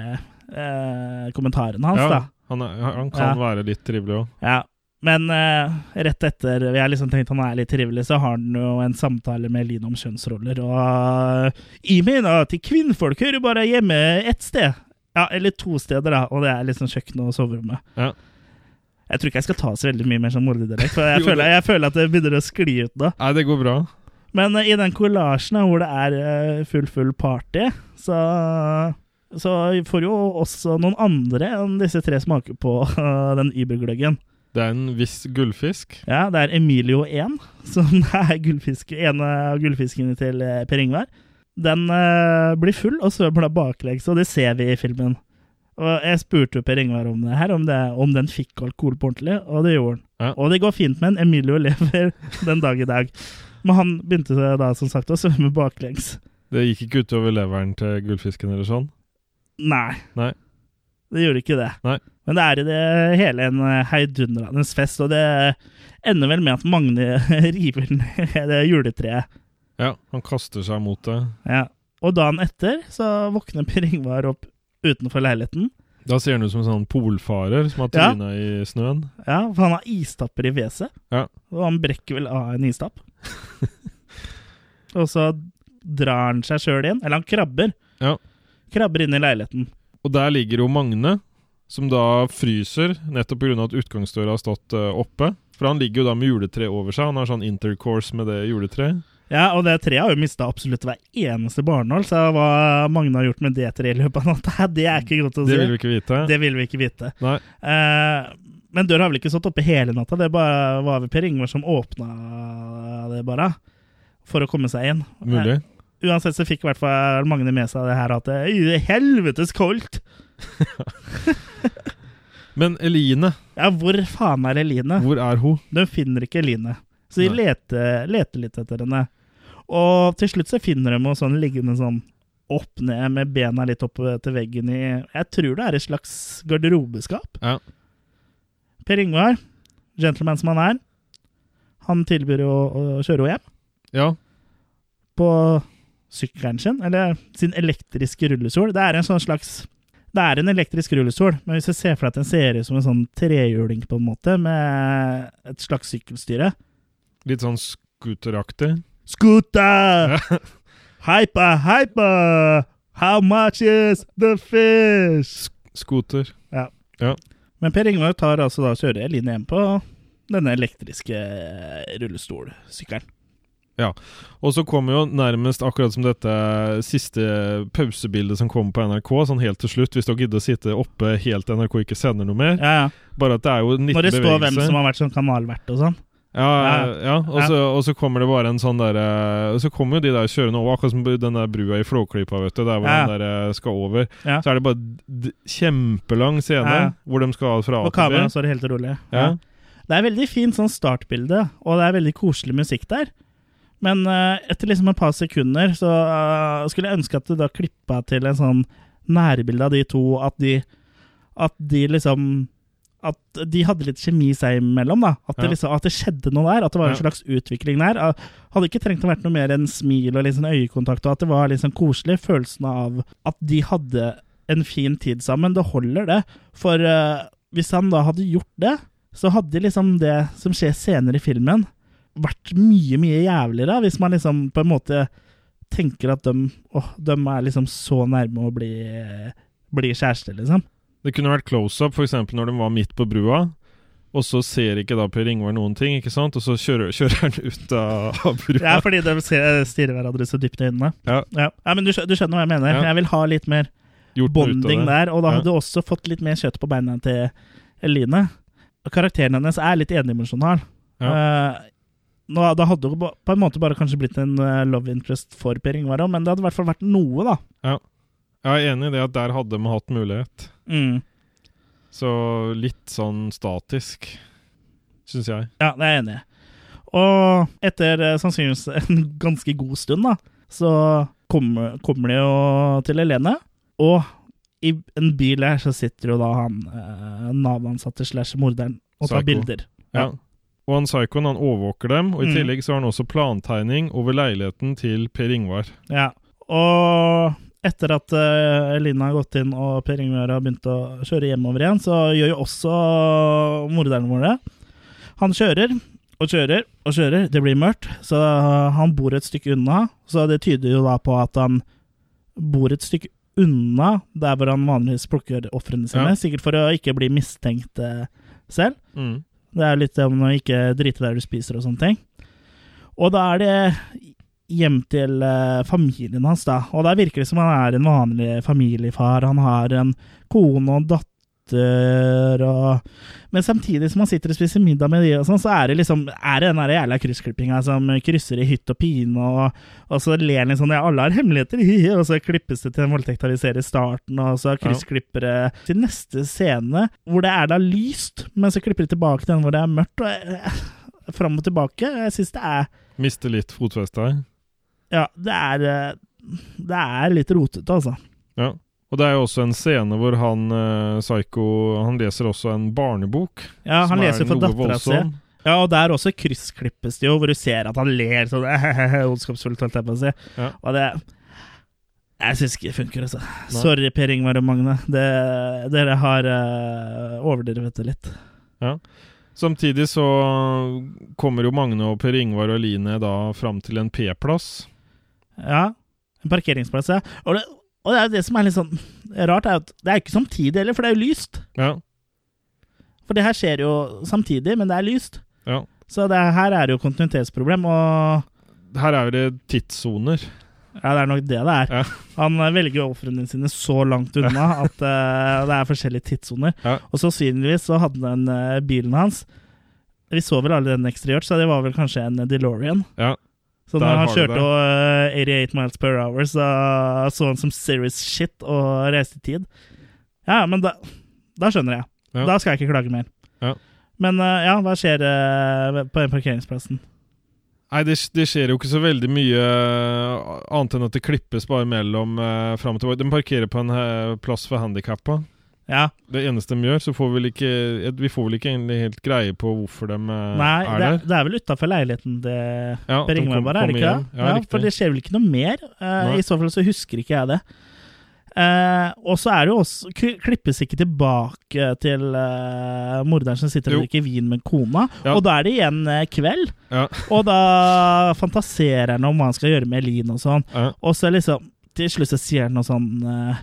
eh, kommentaren hans, Ja, da. han, er, han kan Ja. være litt trivelig òg. Ja. Men eh, rett etter vi har liksom tenkt han er litt trivelig, så har han jo en samtale med Line om kjønnsroller. Og jeg mener at kvinnfolk hører bare hjemme ett sted. Ja, eller to steder, da. Og det er liksom kjøkkenet og soverommet. Ja. Jeg tror ikke jeg skal ta så veldig mye mer som morderdialekt, for jeg, Jo, føler, jeg føler at det begynner å skli ut nå. Nei, det går bra. Men eh, i den kollasjen hvor det er eh, full, full party, så så får jo også noen andre enn disse tre smake på den Ibergløggen. Det er en viss gullfisk. Ja, det er Emilio 1, som er gullfisk, en av gullfiskene til eh, Per Ingvar. Den uh, blir full og svømmer da baklengs, og det ser vi i filmen. Og Jeg spurte jo Per Ingvar om det her, om, det, om den fikk alkohol på ordentlig, og det gjorde den. Ja. Og det går fint med den. Emilio lever den dag i dag. Men han begynte da som sagt å svømme baklengs. Det gikk ikke utover leveren til gullfisken eller sånn. Nei. Nei. Det gjorde ikke det. Nei. Men det er i det hele en eh, heidundrende fest, og det ender vel med at Magne river ned det juletreet. Ja, han kaster seg mot det. Ja. Og dagen etter så våkner Per Ingvar opp utenfor leiligheten. Da ser han ut som en sånn polfarer som har Ja. i snøen. Ja, for han har istapper i fjeset. Ja. Og han brekker vel av en istapp. og så drar han seg sjøl inn. Eller han krabber. Ja. Krabber inn i leiligheten. Og der ligger jo Magne, som da fryser, nettopp pga. at utgangsdøra har stått uh, oppe. For han ligger jo da med juletre over seg. Han har sånn intercourse med det juletreet. Ja, og det treet har jo mista absolutt hver eneste barnål, så hva Magne har gjort med det treet i løpet av natta, det er ikke godt å si. Det vil vi ikke vite. Det vil vi ikke vite. Nei. Eh, men døra har vel ikke stått oppe hele natta, det bare var vel Per Ingvar som åpna det, bare. For å komme seg inn. Mulig. Eh, uansett så fikk i hvert fall Magne med seg det her at det er helvetes koldt. Men Eline, Ja, hvor faen er Eline? hvor er hun? De finner ikke Eline. Så de leter, leter litt etter henne. Og til slutt så finner de henne sånn liggende sånn opp ned med bena litt opp til veggen i Jeg tror det er et slags garderobeskap. Ja. Per Ingvar, gentleman som han er, han tilbyr jo å kjøre henne hjem Ja. på sykkelen sin, eller sin elektriske rullestol. Det er en sånn slags Det er en elektrisk rullestol, men hvis du ser for deg at den ser ut som en sånn trehjuling, på en måte, med et slags sykkelstyre Litt sånn scooteraktig. Scooter! hyper, hyper! How much is the fish? Scooter. Ja. Men Per Ingvar tar altså da kjører Eline hjem på denne elektriske rullestolsykkelen. Ja. Og så kommer jo nærmest akkurat som dette siste pausebildet som kommer på NRK, sånn helt til slutt, hvis dere gidder å sitte oppe helt til NRK ikke sender noe mer. Ja, ja. Bare at det er jo 19 Når det står hvem som har vært sånn kanalvert og sånn. Ja, ja. Og, så, og så kommer det bare en sånn derre Og så kommer jo de der kjørende over, akkurat som den der brua i Flåklypa, vet du, der hvor Ja. den der eh, skal over. Ja. Så er det bare kjempelang scene hvor de skal fra A Og til B. kameraet står helt rolig. Ja. Det er veldig fint sånn startbilde, og det er veldig koselig musikk der. Men uh, etter liksom et par sekunder så uh, skulle jeg ønske at du da klippa til en sånn nærbilde av de to, at de At de liksom At de hadde litt kjemi seg imellom, da. At det, Ja. liksom, at det skjedde noe der. At det var en slags utvikling der. Hadde ikke trengt å vært noe mer enn smil og sånn øyekontakt, og at det var liksom koselig. Følelsen av at de hadde en fin tid sammen. Det holder, det. For uh, hvis han da hadde gjort det, så hadde liksom det som skjer senere i filmen, vært mye, mye jævligere. Hvis man liksom på en måte tenker at de, åh, de er liksom så nærme å bli, bli kjærester, liksom. Det kunne vært close-up, f.eks. når de var midt på brua. Og så ser ikke da Per Ingvar noen ting, ikke sant? Og så kjører, kjører han ut av, av brua. Ja, fordi de ser- stirrer hverandre så dypt i øynene. Ja. Ja, ja men du, du skjønner hva jeg mener. Ja. Jeg vil ha litt mer Gjort bonding der, og da hadde du også fått litt mer kjøtt på beina til Eline. Og Karakteren hennes er litt endimensjonal. Eh, nå, da hadde jo på en måte bare kanskje blitt en eh, love interest for Per Ingvar òg, men det hadde i hvert fall vært noe, da. Ja. Jeg er enig i det at der hadde vi hatt mulighet. Mm. Så litt sånn statisk, syns jeg. Ja, det er jeg enig i. Og etter eh, sannsynligvis en ganske god stund, da, så kommer, kommer de jo til Helene. Og i en bil her så sitter jo da han eh, Nav-ansatte slash morderen og tar Psycho. bilder. Ja. Og han psykoen han overvåker dem, og i Mm. tillegg så har han også plantegning over leiligheten til Per Ingvar. Ja. Og etter at uh, Elina har gått inn og Per Ingvar har begynt å kjøre hjemover igjen, så gjør jo også morderen vår det. Han kjører og kjører og kjører. Det blir mørkt, så han bor et stykke unna. Så det tyder jo da på at han bor et stykke unna der hvor han vanligvis plukker ofrene sine. Ja. Sikkert for å ikke bli mistenkt eh, selv. Mm. Det er litt om å ikke drite der du spiser og sånne ting. Og da er det hjem til eh, familien hans, da. Og der virker det som han er en vanlig familiefar. Han har en kone og datter og Men samtidig som han sitter og spiser middag med de, og sånn, så er det liksom Er det den der jævla kryssklippinga som krysser i hytt og pine, og, og så ler han litt sånn Ja, alle har hemmeligheter, og så klippes det til en voldtekt vi ser i starten, og så kryssklipper det til neste scene, hvor det er da lyst, men så klipper det tilbake til den hvor det er mørkt. og eh, Fram og tilbake. Jeg syns det er Mister litt fotfeste her. Ja, det er eh, Det er litt rotete, altså. Ja. Og det er jo også en scene hvor han uh, Psycho Han leser også en barnebok. Ja, han er leser for dattera si. Ja, og der også kryssklippes det jo, hvor du ser at han ler sånn ondskapsfullt, holdt jeg på å si. Ja. Og det Jeg syns ikke det funker, altså. Sorry, Per Ingvar og Magne. Det, dere har uh, overdrevet det litt. Samtidig så kommer jo Magne og Per Ingvar og Eline da fram til en P-plass. Ja. En parkeringsplass, ja. Og det, og det er jo det som er litt sånn rart, er at det er ikke samtidig heller, for det er jo lyst. Ja. For det her skjer jo samtidig, men det er lyst. ja. Så det her er jo kontinuitetsproblem, og Her er det tidssoner. Ja, det er nok det det er. Ja. Han eh, velger ofrene sine så langt unna at uh, det er forskjellige tidssoner. Ja. Og sannsynligvis så hadde den uh, bilen hans Vi så vel alle den eksteriørt, så det var vel kanskje en DeLorean. Ja. Så når han kjørte og, uh, 88 miles per hour, så så han som serious shit og reiste i tid. Ja, men da, da skjønner jeg. Ja. Da skal jeg ikke klage mer. Ja. Men uh, ja, hva skjer eh, på den parkeringsplassen? Nei, det, det skjer jo ikke så veldig mye eh, annet enn at det klippes bare mellom uh, fram og tilbake. De parkerer på en eh, plass for handikappa. Ja, Det eneste de gjør, så får vi vel ikke Vi får vel ikke egentlig helt greie på hvorfor de eh, Nei, er det, der. det er vel utafor leiligheten det Ja, Per Ingvar var, er det ikke det? Ja, Ja, for det skjer vel ikke noe mer? Uh, I så fall så husker ikke jeg det. Uh, og så er det jo også Klippes ikke tilbake til uh, morderen som sitter og drikker vin med kona. Ja. Og da er det igjen uh, kveld, Ja. og da fantaserer han om hva han skal gjøre med Elin og sånn. Ja. Og så liksom Til slutt så sier han noe sånn eh,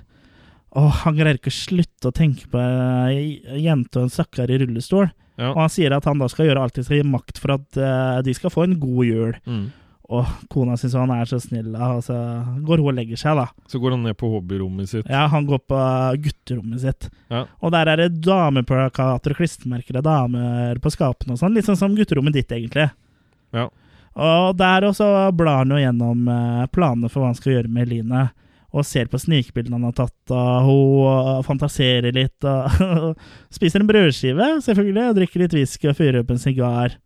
Å, han greier ikke å slutte å tenke på ei jente og en stakkar i rullestol. Ja. Og han sier at han da skal gjøre alt i sin makt for at uh, de skal få en god jul. Mm. Og kona syns han er så snill, og så går hun og legger seg, da. Så går han ned på hobbyrommet sitt. Ja, han går på gutterommet sitt. Ja. Og der er det dameplakater og klistremerker av damer på skapene og sånn. Litt sånn som gutterommet ditt, egentlig. Ja. Og der også blar han jo gjennom eh, planene for hva han skal gjøre med Eline. Og ser på snikbildene han har tatt, hun eh, fantaserer litt. Og spiser en brødskive, selvfølgelig, og drikker litt whisky og fyrer opp en sigar.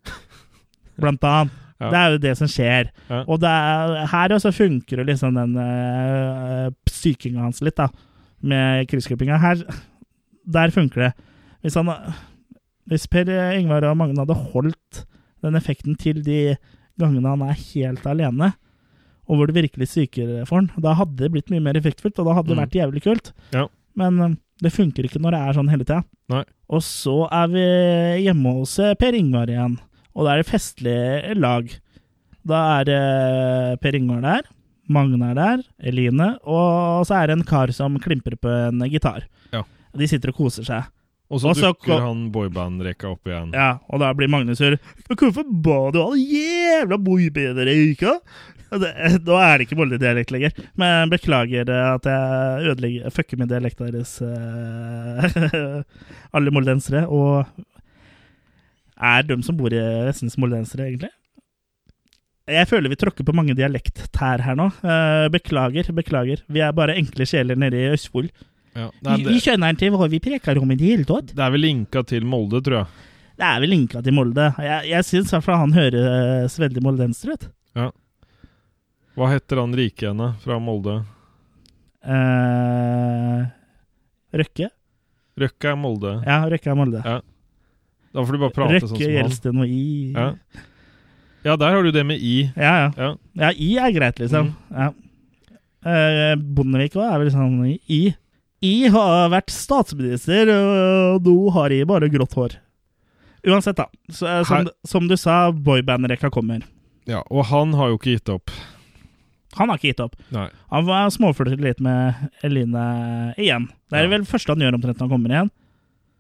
Blant annet. Ja. Det er jo det som skjer. Ja. Og det er, her også funker jo liksom den øh, psykinga hans litt, da. Med kryssklippinga. Her Der funker det. Hvis, han, hvis Per Ingvar og Magne hadde holdt den effekten til de gangene han er helt alene, og hvor det virkelig psyker for han, da hadde det blitt mye mer effektfullt, og da hadde det Mm. vært jævlig kult. Ja. Men eh, det funker ikke når det er sånn hele tida. Og så er vi hjemme hos eh, Per Ingvar igjen, og da er det festlig lag. Da er eh, Per Ingvar der, Magne er der, Eline, og så er det en kar som klimper på en gitar. Ja. De sitter og koser seg. Og så dukker han boyband-rekka opp igjen. Ja, og da blir Magne sur. Hvorfor ba du alle jævla boybandere ikke? Det, nå er det ikke Molde-dialekt lenger. Men beklager at jeg ødelegger fucker med dialekta deres, uh, alle moldensere. Og er de som bor i Vestens moldensere, egentlig? Jeg føler vi tråkker på mange dialekttær her nå. Uh, beklager, beklager. Vi er bare enkle sjeler nede i Østfold. Ja. Vi, vi skjønner ikke hva vi preker om i det hele tatt. det er vel linka til Molde, tror jeg. Det er vel linka til Molde. Jeg, jeg syns i hvert fall han høres veldig moldenser ut. Hva heter han rike henne fra Molde? Eh, Røkke? Røkke er Molde. Ja, Røkke er Molde. Ja, Da får du bare prate Røkke, sånn som han. Gjelsten og I. Ja. Ja, der har du det med i. ja. ja. Ja. Ja, I er greit, liksom. Ja. Eh, Bondevik òg er vel sånn I. I har vært statsminister, og nå har I bare grått hår. Uansett, da. Så, eh, som, som du sa, boybandrekka kommer. ja. Og han har jo ikke gitt opp. Han har ikke gitt opp. Nei. Han var småflørtet litt med Eline igjen. Det er Ja. vel første han gjør omtrent når han kommer igjen.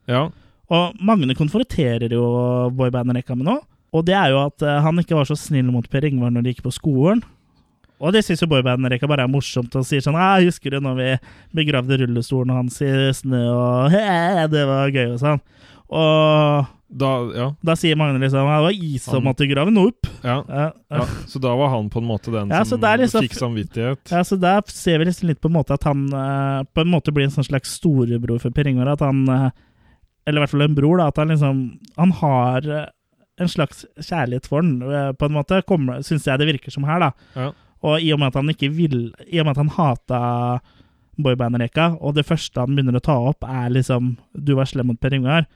Ja. Og Magne konfronterer jo boybandrekka med noe. Og det er jo at eh, han ikke var så snill mot Per Ingvar når de gikk på skolen. Og det syns jo boybandrekka bare er morsomt og sier sånn «Ah, 'Husker du når vi begravde rullestolen hans i snø?' og «Hæ, 'Det var gøy', og sånn. Og Da, ja. da sier Magne liksom 'Det var is som Han- måtte grave den opp'. ja. Ja, ja. Så da var han på en måte den Ja, som liksom- fikk samvittighet. Ja, så Der ser vi liksom litt på en måte at han uh, på en måte blir en sånn slags storebror for Per Ingvar. At han uh, Eller i hvert fall en bror, da. At han liksom Han har uh, en slags kjærlighet for den, på en måte, syns jeg det virker som her, da. Ja. Og i og med at han ikke vil I og med at han hata boybandrekka, og det første han begynner å ta opp, er liksom 'Du var slem mot Per Ingvar',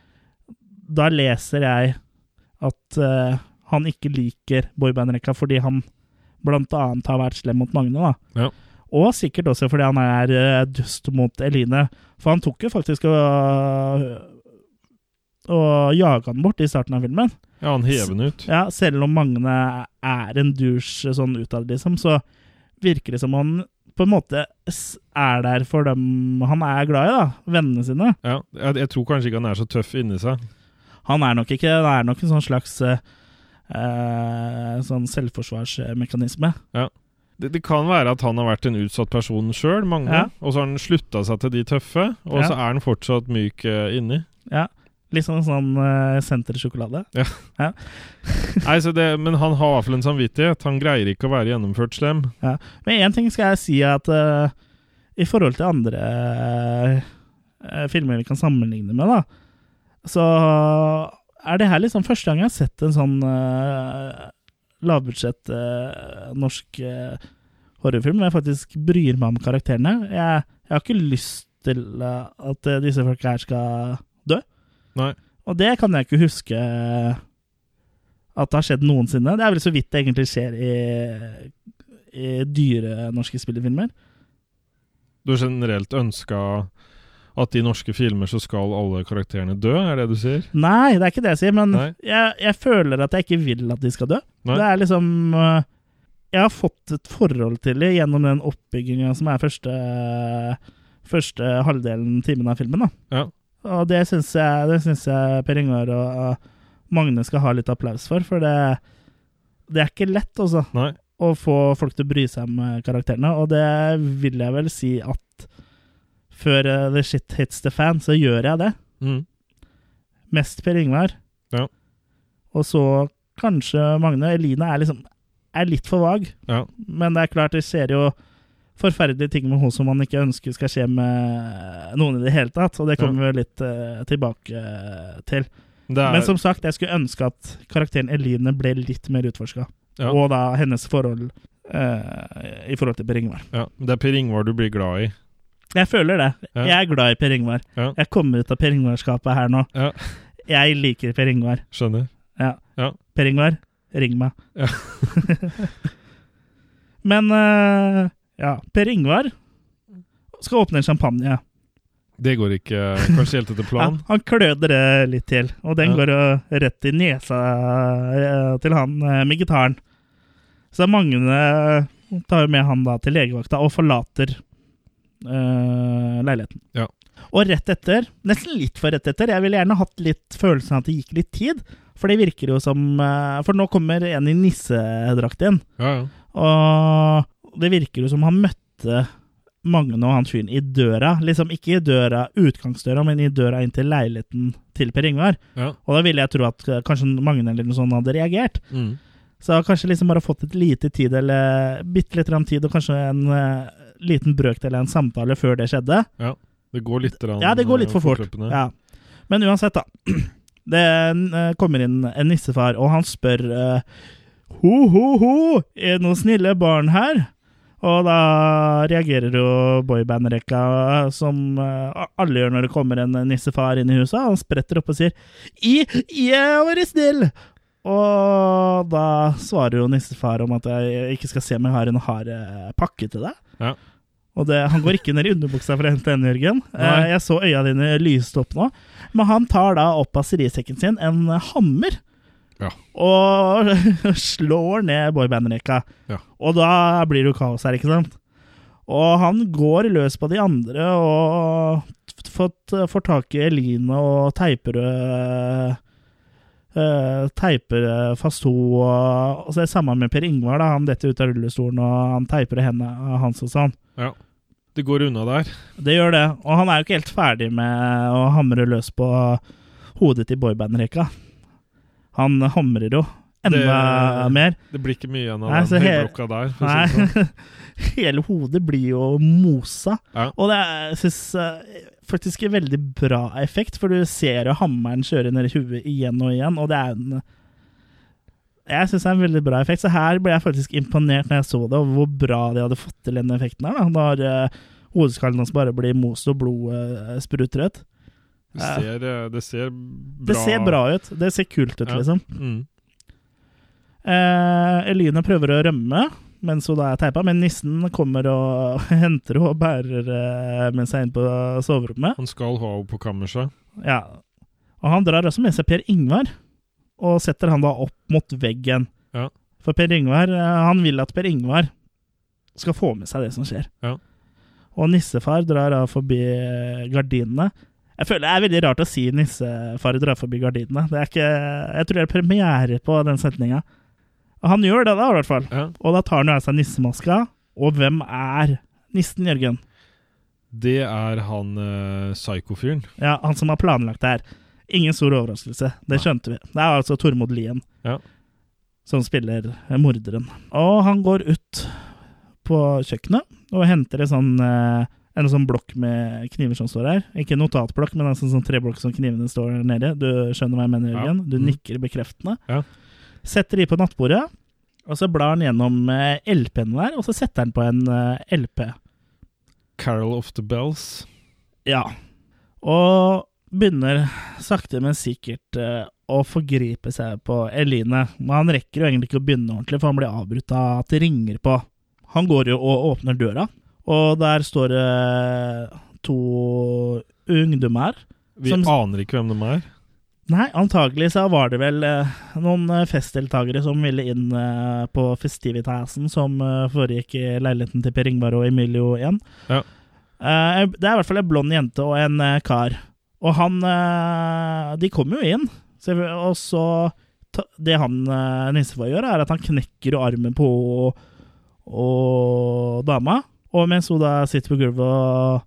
da leser jeg at uh, han ikke liker boybandrekka fordi han blant annet har vært slem mot Magne, da. Ja. Og sikkert også fordi han er uh, dust mot Eline. For han tok jo faktisk og, og jaga han bort i starten av filmen. Ja, han hever den ut. Ja, selv om Magne er en douche sånn utad, liksom, så virker det som han på en måte er der for dem han er glad i, da. Vennene sine. Ja, jeg, jeg tror kanskje ikke han er så tøff inni seg. Han er nok ikke Det er nok en sånn slags eh, eh, sånn selvforsvarsmekanisme. Det, det kan være at han har vært en utsatt person sjøl, mange, Ja. og så har han slutta seg til de tøffe, og Ja. så er han fortsatt myk uh, inni. Ja. Litt sånn sånn uh, sentersjokolade. Nei, så det, Men han har i hvert fall en samvittighet. Han greier ikke å være gjennomført slem. Men én ting skal jeg si at uh, i forhold til andre uh, filmer vi kan sammenligne med, da, så er det her liksom første gang jeg har sett en sånn uh, lavbudsjett uh, norsk uh, horrorfilm hvor jeg faktisk bryr meg om karakterene. Jeg, jeg har ikke lyst til at disse folka her skal dø. Nei. Og det kan jeg ikke huske at det har skjedd noensinne. Det er vel så vidt det egentlig skjer i, i dyre norske spillefilmer. Du har generelt ønska at i norske filmer så skal alle karakterene dø, er det du sier? Nei, det er ikke det jeg sier, men jeg, jeg føler at jeg ikke vil at de skal dø. Nei. Det er liksom øh, Jeg har fått et forhold til det gjennom den oppbygginga som er første, første halvdelen timen av filmen. da. Ja. Og det syns jeg, det syns jeg Per Ingar og Magne skal ha litt applaus for, for det, det er ikke lett, altså. Nei. å få folk til å bry seg om eh, karakterene. Og det vil jeg vel si at før eh, the shit hits the fan, så gjør jeg det. Mm. Mest Per Ingvar. Ja. Og så kanskje Magne. Eline er liksom er litt for vag. Ja. Men det er klart, det skjer jo forferdelige ting med henne som man ikke ønsker skal skje med noen i det hele tatt. Og det kommer vi litt uh, tilbake eh, til. Er, Men som sagt, jeg skulle ønske at karakteren Eline ble litt mer utforska. ja, Og da hennes forhold uh, i forhold til Per Ingvar. ja, det er Per Ingvar du blir glad i. Jeg føler det. Ja. Jeg er glad i Per Ingvar. Ja. Jeg kommer ut av Per Ingvar-skapet her nå. Ja. Jeg liker Per Ingvar. Skjønner. Per Ingvar, ring meg. Ja. Men uh, ja, Per Ingvar skal åpne en champagne. Det går ikke kanskje helt etter Ja, planen. han kløder det litt til, og den Ja. går jo rett i nesa eh, til han eh, med gitaren. Så Magne tar jo med han da til legevakta og forlater eh, leiligheten. Ja. Og rett etter, nesten litt for rett etter, jeg ville gjerne hatt litt følelsen av at det gikk litt tid. For det virker jo som eh, For nå kommer en i nissedrakt igjen. Ja, ja. Og det virker jo som han møtte Magne og han fyren i døra. Liksom ikke i døra, utgangsdøra, men i døra inn til leiligheten til Per Ingvar. ja. Og da ville jeg tro at eh, kanskje Magne eller noe sånt hadde reagert. Mm. Så kanskje liksom bare fått et lite tid, eller bitte litt tid, og kanskje en eh, liten brøkdel av en samtale før det skjedde. Ja, Det går litt rann, Ja, det går litt for fort. Ja. Men uansett, da. Det eh, kommer inn en nissefar, og han spør eh, Ho, ho, ho! Er det noen snille barn her? Og da reagerer jo boybandrekka, som eh, alle gjør når det kommer en nissefar inn i huset. Han spretter opp og sier I, jeg var snill! Og da svarer jo nissefar om at jeg ikke skal se om jeg har en hard pakke til deg. Ja. Og det, han går ikke ned i underbuksa for å hente den, Jørgen. Eh, Nei. jeg så øya dine lyste opp nå. Men han tar da opp av serisekken sin en hammer. Ja. Og slår ned boybandrekka. Ja. Og da blir det jo kaos her, ikke sant? Og han går løs på de andre og fått, får tak i Eline og teiper øh, Teiper øh, fast ho og, og så er det samme med Per Ingvar. da Han detter ut av rullestolen, og han teiper hendene hans og sånn. Ja. Det går unna der. Det gjør det. Og han er jo ikke helt ferdig med å hamre løs på hodet til boybandrekka. Han hamrer jo enda Det- mer. Det blir ikke mye igjen av Nei, den høyblokka der. Å sånn. Nei, hele hodet blir jo mosa. Ja. Og det jeg synes eh, faktisk en veldig bra effekt, for du ser jo hammeren kjøre ned i huet igjen og igjen, og det er en Jeg syns det er en veldig bra effekt, så her ble jeg faktisk imponert når jeg så det, over hvor bra de hadde fått til den effekten her. da, Når uh, hodeskallen hans bare blir most og blodet uh, spruter ut. Det ser, eh, det ser bra Det ser bra ut. Det ser kult ut, Ja. liksom. Mm. Eh, Eline prøver å rømme mens hun da er teipa, men nissen kommer og henter henne og bærer eh, med seg inn på soverommet. Han skal ha henne på kammerset. Ja. Og han drar også med seg Per Ingvar, og setter han da opp mot veggen. Ja. For Per Ingvar, eh, han vil at Per Ingvar skal få med seg det som skjer. Ja. Og nissefar drar da forbi eh, gardinene. Jeg føler det er veldig rart å si nissefar drar forbi gardinene. Det er ikke, jeg tror det er premiere på den setninga. Han gjør det da, i hvert fall. Ja. Og da tar han jo av seg nissemaska. Og hvem er nissen, Jørgen? Det er han uh, psyko-fyren. Ja, Han som har planlagt det her. Ingen stor overraskelse. Det skjønte vi. Det er altså Tormod Lien Ja. som spiller eh, morderen. Og han går ut på kjøkkenet og henter en sånn, eh, en sånn blokk med kniver som står her. Ikke notatblokk, men en sånn, sånn treblokk som knivene står nede. Du skjønner hva jeg mener, Ja. Jørgen? Du Mm. nikker bekreftende. Ja. Setter de på nattbordet, og så blar han gjennom eh, LP-en der, og så setter han på en eh, LP. Carol of the Bells. Ja. Og begynner sakte, men sikkert eh, å forgripe seg på Eline. Men han rekker jo egentlig ikke å begynne ordentlig, for han blir avbrutt av at det ringer på. Han går jo og åpner døra, og der står det to ungdommer. Vi Som- aner ikke hvem de er. Nei, antagelig så var det vel eh, noen eh, festdeltakere som ville inn eh, på festivitasen som eh, foregikk i leiligheten til Per Ingvar og Emilio igjen. Ja. Eh, det er i hvert fall en blond jente og en eh, kar. Og han De kommer jo inn, og så Det han nissefar gjør, er at han knekker armen på og dama. Og mens hun da sitter på gulvet og,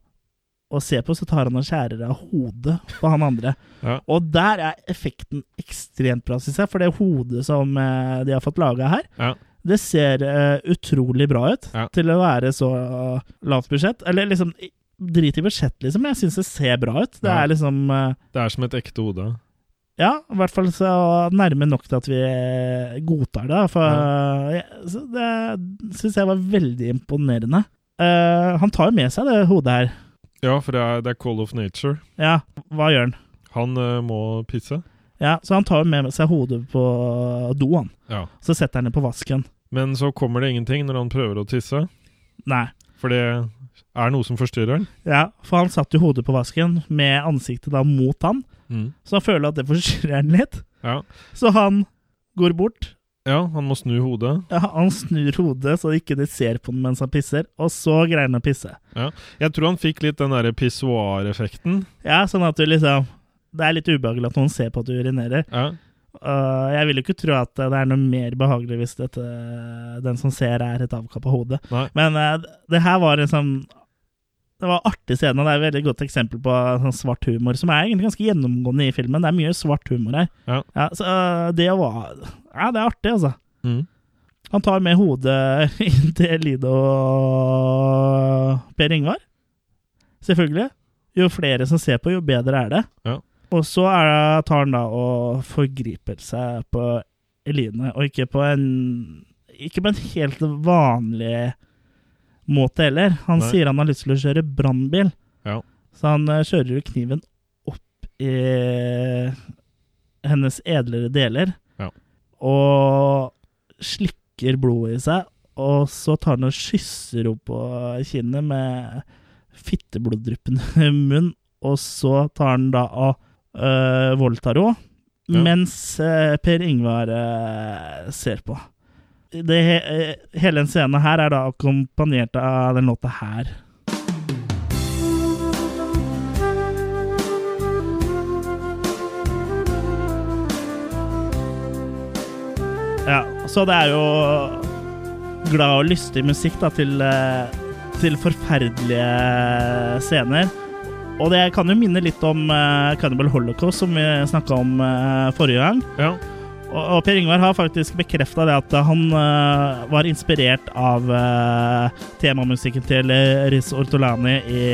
og ser på, så tar han og skjærer av hodet på han andre. Ja. Og der er effekten ekstremt bra, syns jeg. For det hodet som eh, de har fått laga her, Ja. det ser uh, utrolig bra ut Ja. til å være så uh, lavt budsjett. Eller liksom Drit i budsjett, liksom, men jeg syns det ser bra ut. Det er liksom uh, Det er som et ekte hode. Ja, i hvert fall så nærme nok til at vi godtar det. For Ja. det syns jeg var veldig imponerende. Uh, han tar jo med seg det hodet her. Ja, for det er, det er Call of Nature. Ja, hva gjør han? Han uh, må pisse. Ja, Så han tar jo med seg hodet på do, han. Ja. Så setter han det på vasken. Men så kommer det ingenting når han prøver å tisse. Nei. For det er noe som forstyrrer han. Ja, For han satt jo hodet på vasken med ansiktet da mot han, Mm. så han føler at det forstyrrer han litt. Ja. Så han går bort. Ja, han må snu hodet. Ja, han snur hodet så ikke de ser på den mens han pisser, og så greier han å pisse. Ja, Jeg tror han fikk litt den derre pissoar-effekten. Ja, sånn at du liksom Det er litt ubehagelig at noen ser på at du urinerer. Ja. Uh, jeg vil jo ikke tro at det er noe mer behagelig hvis dette, den som ser, er et avkappa hode. Nei. Men uh, det her var en sånn Det var artig scene, det er et veldig godt eksempel på sånn svart humor, som er egentlig ganske gjennomgående i filmen. Det er mye svart humor her. Ja. så uh, det var Ja, det er artig, altså. Mm. Han tar med hodet inn til Lido og Per Ingvar. Selvfølgelig. Jo flere som ser på, jo bedre er det. Ja. Og så er, tar han da og forgriper seg på Eline, og ikke på en Ikke på en helt vanlig måte heller. Han Nei. sier han har lyst til å kjøre brannbil, Ja. så han eh, kjører jo kniven opp i hennes edlere deler. Ja. Og slikker blodet i seg, og så tar han og kysser henne på kinnet med fittebloddryppende munn, og så tar han da og øh, voldtar henne, Ja. mens øh, Per Ingvar øh, ser på. Det, øh, hele den scenen her er da akkompagnert av den låta her. Ja, så det er jo glad og lystig musikk da, til, eh, til forferdelige scener. Og det kan jo minne litt om uh, Cannibal Holocaust, som vi snakka om uh, forrige gang. Ja. Og, Per Ingvar har faktisk bekrefta det at han uh, var inspirert av uh, temamusikken til eh, Riz Ortolani i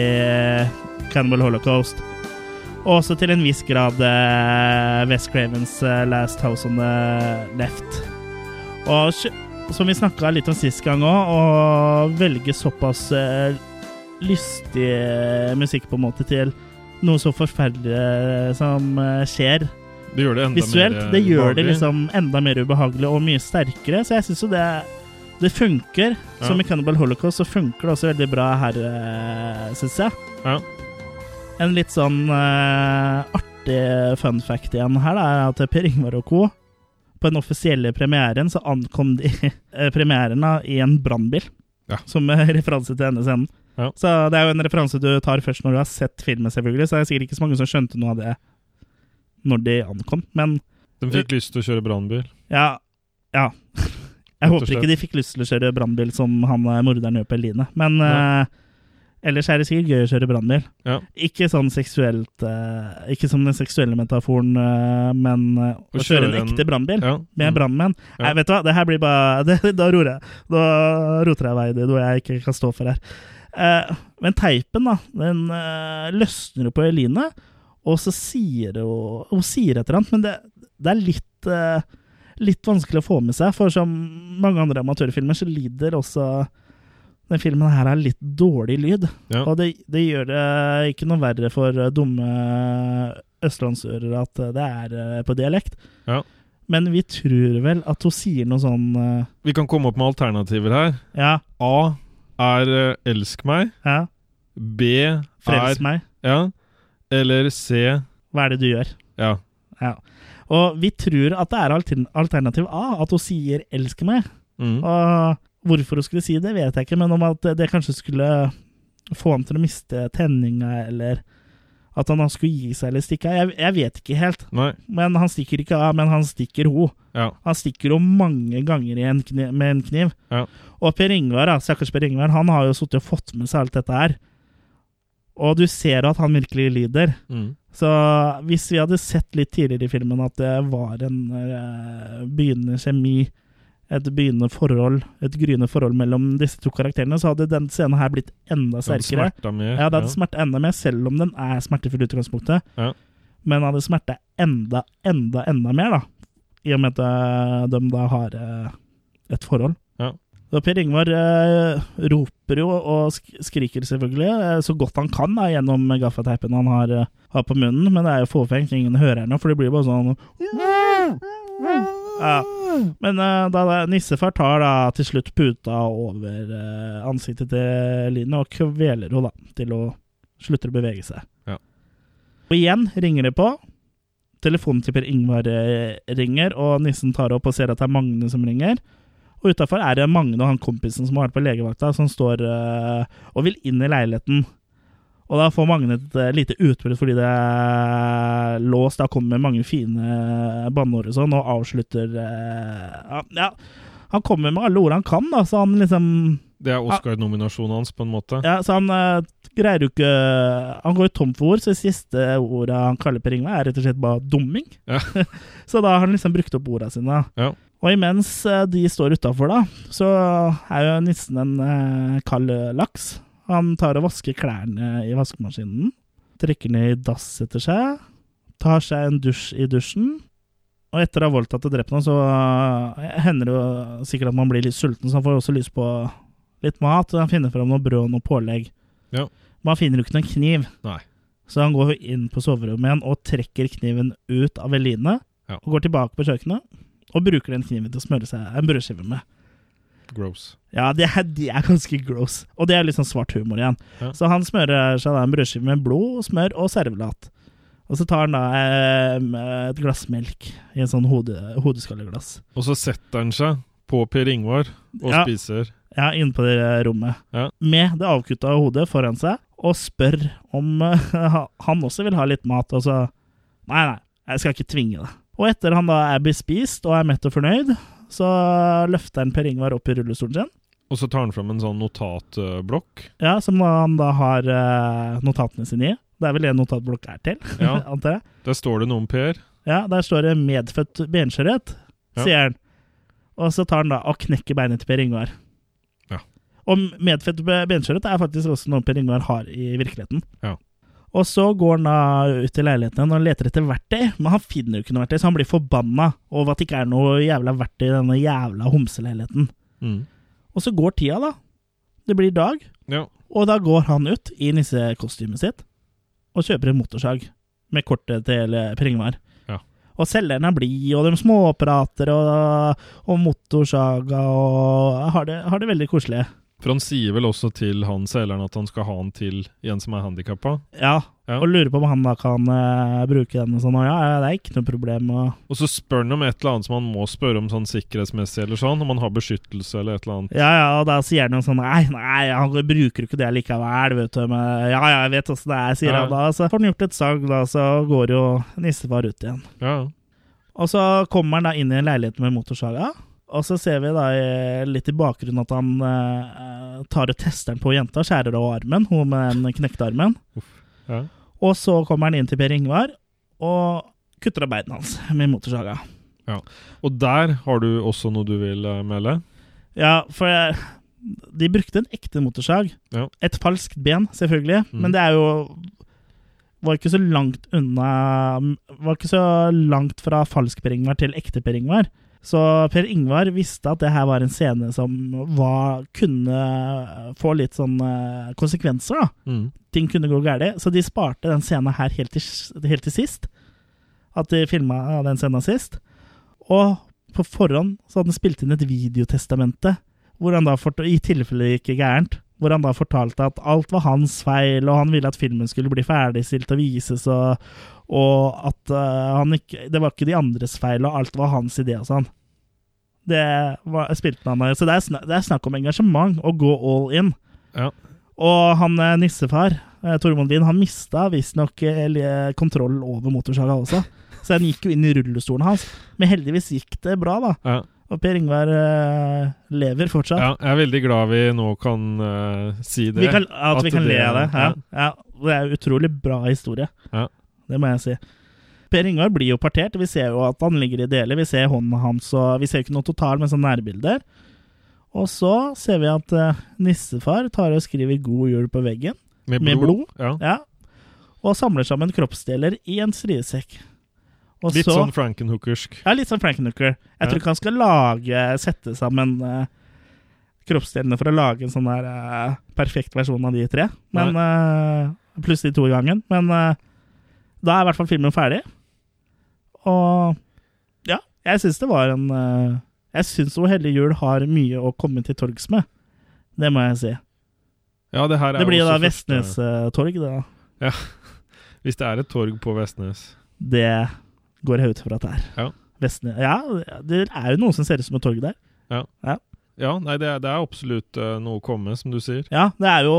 Cannibal Holocaust. Og også til en viss grad uh, West Cravens eh, Last House on the Left. Og som vi snakka litt om sist gang òg, å velge såpass eh, lystig eh, musikk på en måte til noe så forferdelig eh, som eh, skjer Det gjør det enda visuelt, mer eh, det gjør det liksom enda mer ubehagelig og mye sterkere. Så jeg syns jo det, det funker. Som i Cannibal Holocaust så funker det også veldig bra her, uh, syns jeg. Ja. En litt sånn uh, artig fun fact igjen her da, er at Per Ingvar og co. På den offisielle premieren så ankom de eh, premieren da, i en brannbil. Ja. Som eh, referanse til denne scenen. Ja. Så det er jo en referanse du tar først når du har sett filmen, selvfølgelig. Så det er sikkert ikke så mange som skjønte noe av det når de ankom. Men De fikk lyst til å kjøre brannbil. ja, ja. Jeg håper ikke de fikk lyst til å kjøre brannbil som han eh, morderen gjør på Eline. Men eh, ellers er det sikkert gøy å kjøre brannbil. Ja. Ikke sånn seksuelt uh, Ikke som den seksuelle metaforen, uh, men eh, å, Å kjøre kjøre en- ekte brannbil Ja. med Mm. brannmenn. Nei, vet du hva, det her blir bare det, Da roer jeg. Da roter jeg vei det, noe jeg ikke kan stå for her. Eh, men teipen, da, den eh, løsner jo på Eline, og så sier hun Hun sier et eller annet, men det, det er litt eh, Litt vanskelig å få med seg, for som mange andre amatørfilmer så lider også den filmen her av litt dårlig lyd. Ja. Og det, det gjør det ikke noe verre for dumme østlandsører at det er eh, på dialekt. Ja. Men vi tror vel at hun sier noe sånn uh, Vi kan komme opp med alternativer her. Ja, A er eh, 'elsk meg'. ja, B er frels meg. Ja. Eller C Hva er det du gjør? Ja. Ja. Og vi tror at det er alternativ A, at hun sier 'elsker meg'. Mm. Og hvorfor hun skulle si det, vet jeg ikke, men om at det kanskje skulle få ham til å miste tenninga, eller at han skulle gi seg eller stikke av. Jeg, jeg vet ikke helt. Nei. Men han stikker ikke av, men han stikker ho. Ja. Han stikker henne mange ganger i en kniv, med en kniv. Ja. Og Per Ingvar, stakkars Per Ingvar, han har jo sittet og fått med seg alt dette her. Og du ser at han virkelig lider. Mm. Så hvis vi hadde sett litt tidligere i filmen at det var en uh, begynnende kjemi, et begynnende forhold, et gryende forhold mellom disse to karakterene, så hadde den scenen her blitt enda sterkere. smerta mer. Ja, det hadde smertet enda mer, selv om den er smertefull i utgangspunktet. Ja. Men hadde smertet enda, enda, enda mer, da. I og med at eh, de da har uh, et forhold. Per Ingvar eh, roper jo og skriker selvfølgelig eh, så godt han kan da, gjennom gaffateipen han har, eh, har på munnen, men det er jo fåfengt, ingen hører noe, for det blir bare sånn ja. Men eh, da nissefar tar da til slutt puta over eh, ansiktet til Line og kveler henne da, til å slutte å bevege seg. Ja. Og igjen ringer det på. Telefonen til Per Ingvar eh, ringer, og nissen tar opp og ser at det er Magne som ringer. Og utafor er det Magne og han kompisen som har vært på legevakta, som står eh, og vil inn i leiligheten. Og da får Magne et eh, lite utbrudd fordi det er låst. Da kommer mange fine banneord og sånn, og avslutter eh, ja, han kommer med alle ord han kan, da, så han liksom Det er Oscar-nominasjonen hans, på en måte. Ja, så han eh, greier jo ikke Han går jo tom for ord, så det siste ordet han kaller Per Ingve, er rett og slett bare dumming. Ja. så da har han liksom brukt opp orda sine. Ja. Og imens eh, de står utafor, da, så er jo nissen en eh, kald laks. Han tar og vasker klærne i vaskemaskinen, trekker ned i dass etter seg, tar seg en dusj i dusjen. Og etter å ha voldtatt og drept noen, så eh, hender det jo sikkert at man blir litt sulten, så han får også lyst på litt mat. Og han finner fram noe brød og noe pålegg. Ja. Men han finner jo ikke noen kniv. Nei. Så han går inn på soverommet igjen og trekker kniven ut av Eline. Ja. Og går tilbake på kjøkkenet og bruker den kniven til å smøre seg en brødskive med. Gross. Ja, det er, de er ganske gross. Og det er litt sånn svart humor igjen. Ja. Så han smører seg da en brødskive med blod, smør og servelat. Og så tar han da eh, et glass melk i en sånn hode, hodeskalleglass. Og så setter han seg på Per Ingvar og Ja. spiser. Ja, inne på det rommet. Ja. Med det avkutta hodet foran seg, og spør om uh, han også vil ha litt mat. Og så Nei, nei, jeg skal ikke tvinge deg. Og etter han da er bespist og er mett og fornøyd, så løfter han Per Ingvar opp i rullestolen sin. Og så tar han fram en sånn notatblokk. Ja, Som han da har eh, notatene sine i. Det er vel det en notatblokk er til, Ja. antar jeg. Der står det noe om Per. Ja, Der står det 'medfødt benskjørhet', Ja. sier han. Og så tar han da og knekker beinet til Per Ingvar. Ja. Og medfødt be- benskjørhet er faktisk også noe Per Ingvar har i virkeligheten. Ja. Og så går han da ut til leiligheten og leter etter verktøy, men han finner jo ikke noe verktøy, så han blir forbanna over at det ikke er noe jævla verktøy i denne jævla homseleiligheten. Mm. Og så går tida, da. Det blir dag, Ja. og da går han ut i nissekostymet sitt og kjøper en motorsag med kortet til Per Ingvar. Ja. Og selgeren er blid, og de småprater og, og motorsaga og har det, har det veldig koselig. For han sier vel også til han selgeren at han skal ha han til en som er handikappa. Ja, Ja. og lurer på om han da kan uh, bruke den og sånn. Og ja, det er ikke noe problem. Og, Og så spør han om et eller annet som han må spørre om sånn sikkerhetsmessig, eller sånn, om han har beskyttelse eller et eller annet. ja, ja, og da sier han jo sånn Nei, nei, han bruker ikke det likevel, vet du. Men ja, ja, jeg vet åssen det er, sier Ja. han da. Så får han gjort et salg, da, så går jo nissefar ut igjen. Ja. Og så kommer han da inn i en leilighet med motorsaga. Og så ser vi da litt i bakgrunnen at han eh, tar og tester den på jenta, skjærer av armen, hun med den knekte armen. ja. Og så kommer han inn til Per Ingvar og kutter av beina hans med motorsaga. Og der har du også noe du vil eh, melde? Ja, for jeg, de brukte en ekte motorsag. Ja. Et falskt ben, selvfølgelig, Mm. men det er jo var ikke så langt unna Var ikke så langt fra falsk Per Ingvar til ekte Per Ingvar. Så Per Ingvar visste at det her var en scene som var, kunne få litt sånn eh, konsekvenser, da. Mm. Ting kunne gå galt. Så de sparte den scenen her helt til, helt til sist. At de filma den scenen sist. Og på forhånd så hadde han spilt inn et videotestamente, hvor han da i tilfelle det gikk gærent, hvor han da fortalte at alt var hans feil, og han ville at filmen skulle bli ferdigstilt og vises, og, og at uh, han ikke, det var ikke de andres feil, og alt var hans idé og sånn. Det var, spilte han av. Så det er, snak, det er snakk om engasjement, å gå all in. Ja. Og han eh, nissefar, eh, Tormod Lien, han mista visstnok kontroll over motorsaga også. Så han gikk jo inn i rullestolen hans. Men heldigvis gikk det bra, da. Ja. Og Per Ingvar uh, lever fortsatt. ja. Jeg er veldig glad vi nå kan uh, si det. vi kan, at, At vi kan det- le av det. Ja. ja. Ja. Det er utrolig bra historie. Ja. Det må jeg si. Per Ingvar blir jo partert. Vi ser jo at han ligger i deler. Vi ser hånda hans, og vi ser ikke noe total, men sånn nærbilder. Og så ser vi at uh, nissefar tar og skriver 'God jul' på veggen. Med med blod. blod? Ja. Ja. Og samler sammen kroppsdeler i en stridesekk. Og Litt så, sånn Frankenhookersk. Ja, litt sånn Frankenhooker. Jeg Ja. tror ikke han skal lage, sette sammen uh, kroppsdelene for å lage en sånn der uh, perfekt versjon av de tre. Men uh, Pluss de to i gangen. Men eh, da er i hvert fall filmen ferdig. Og ja, jeg syns det var en eh, Jeg syns O hellige jul har mye å komme til torgs med. Det må jeg si. Ja, det her er Det blir da Vestnes-torg, det da. Hvis det er et torg på Vestnes. Det går jeg ut fra at det er. Ja. Vestnes. Ja, det er jo noen som ser ut som et torg der. Ja, nei, det er, det er absolutt uh, noe å komme, som du sier. Ja, det er jo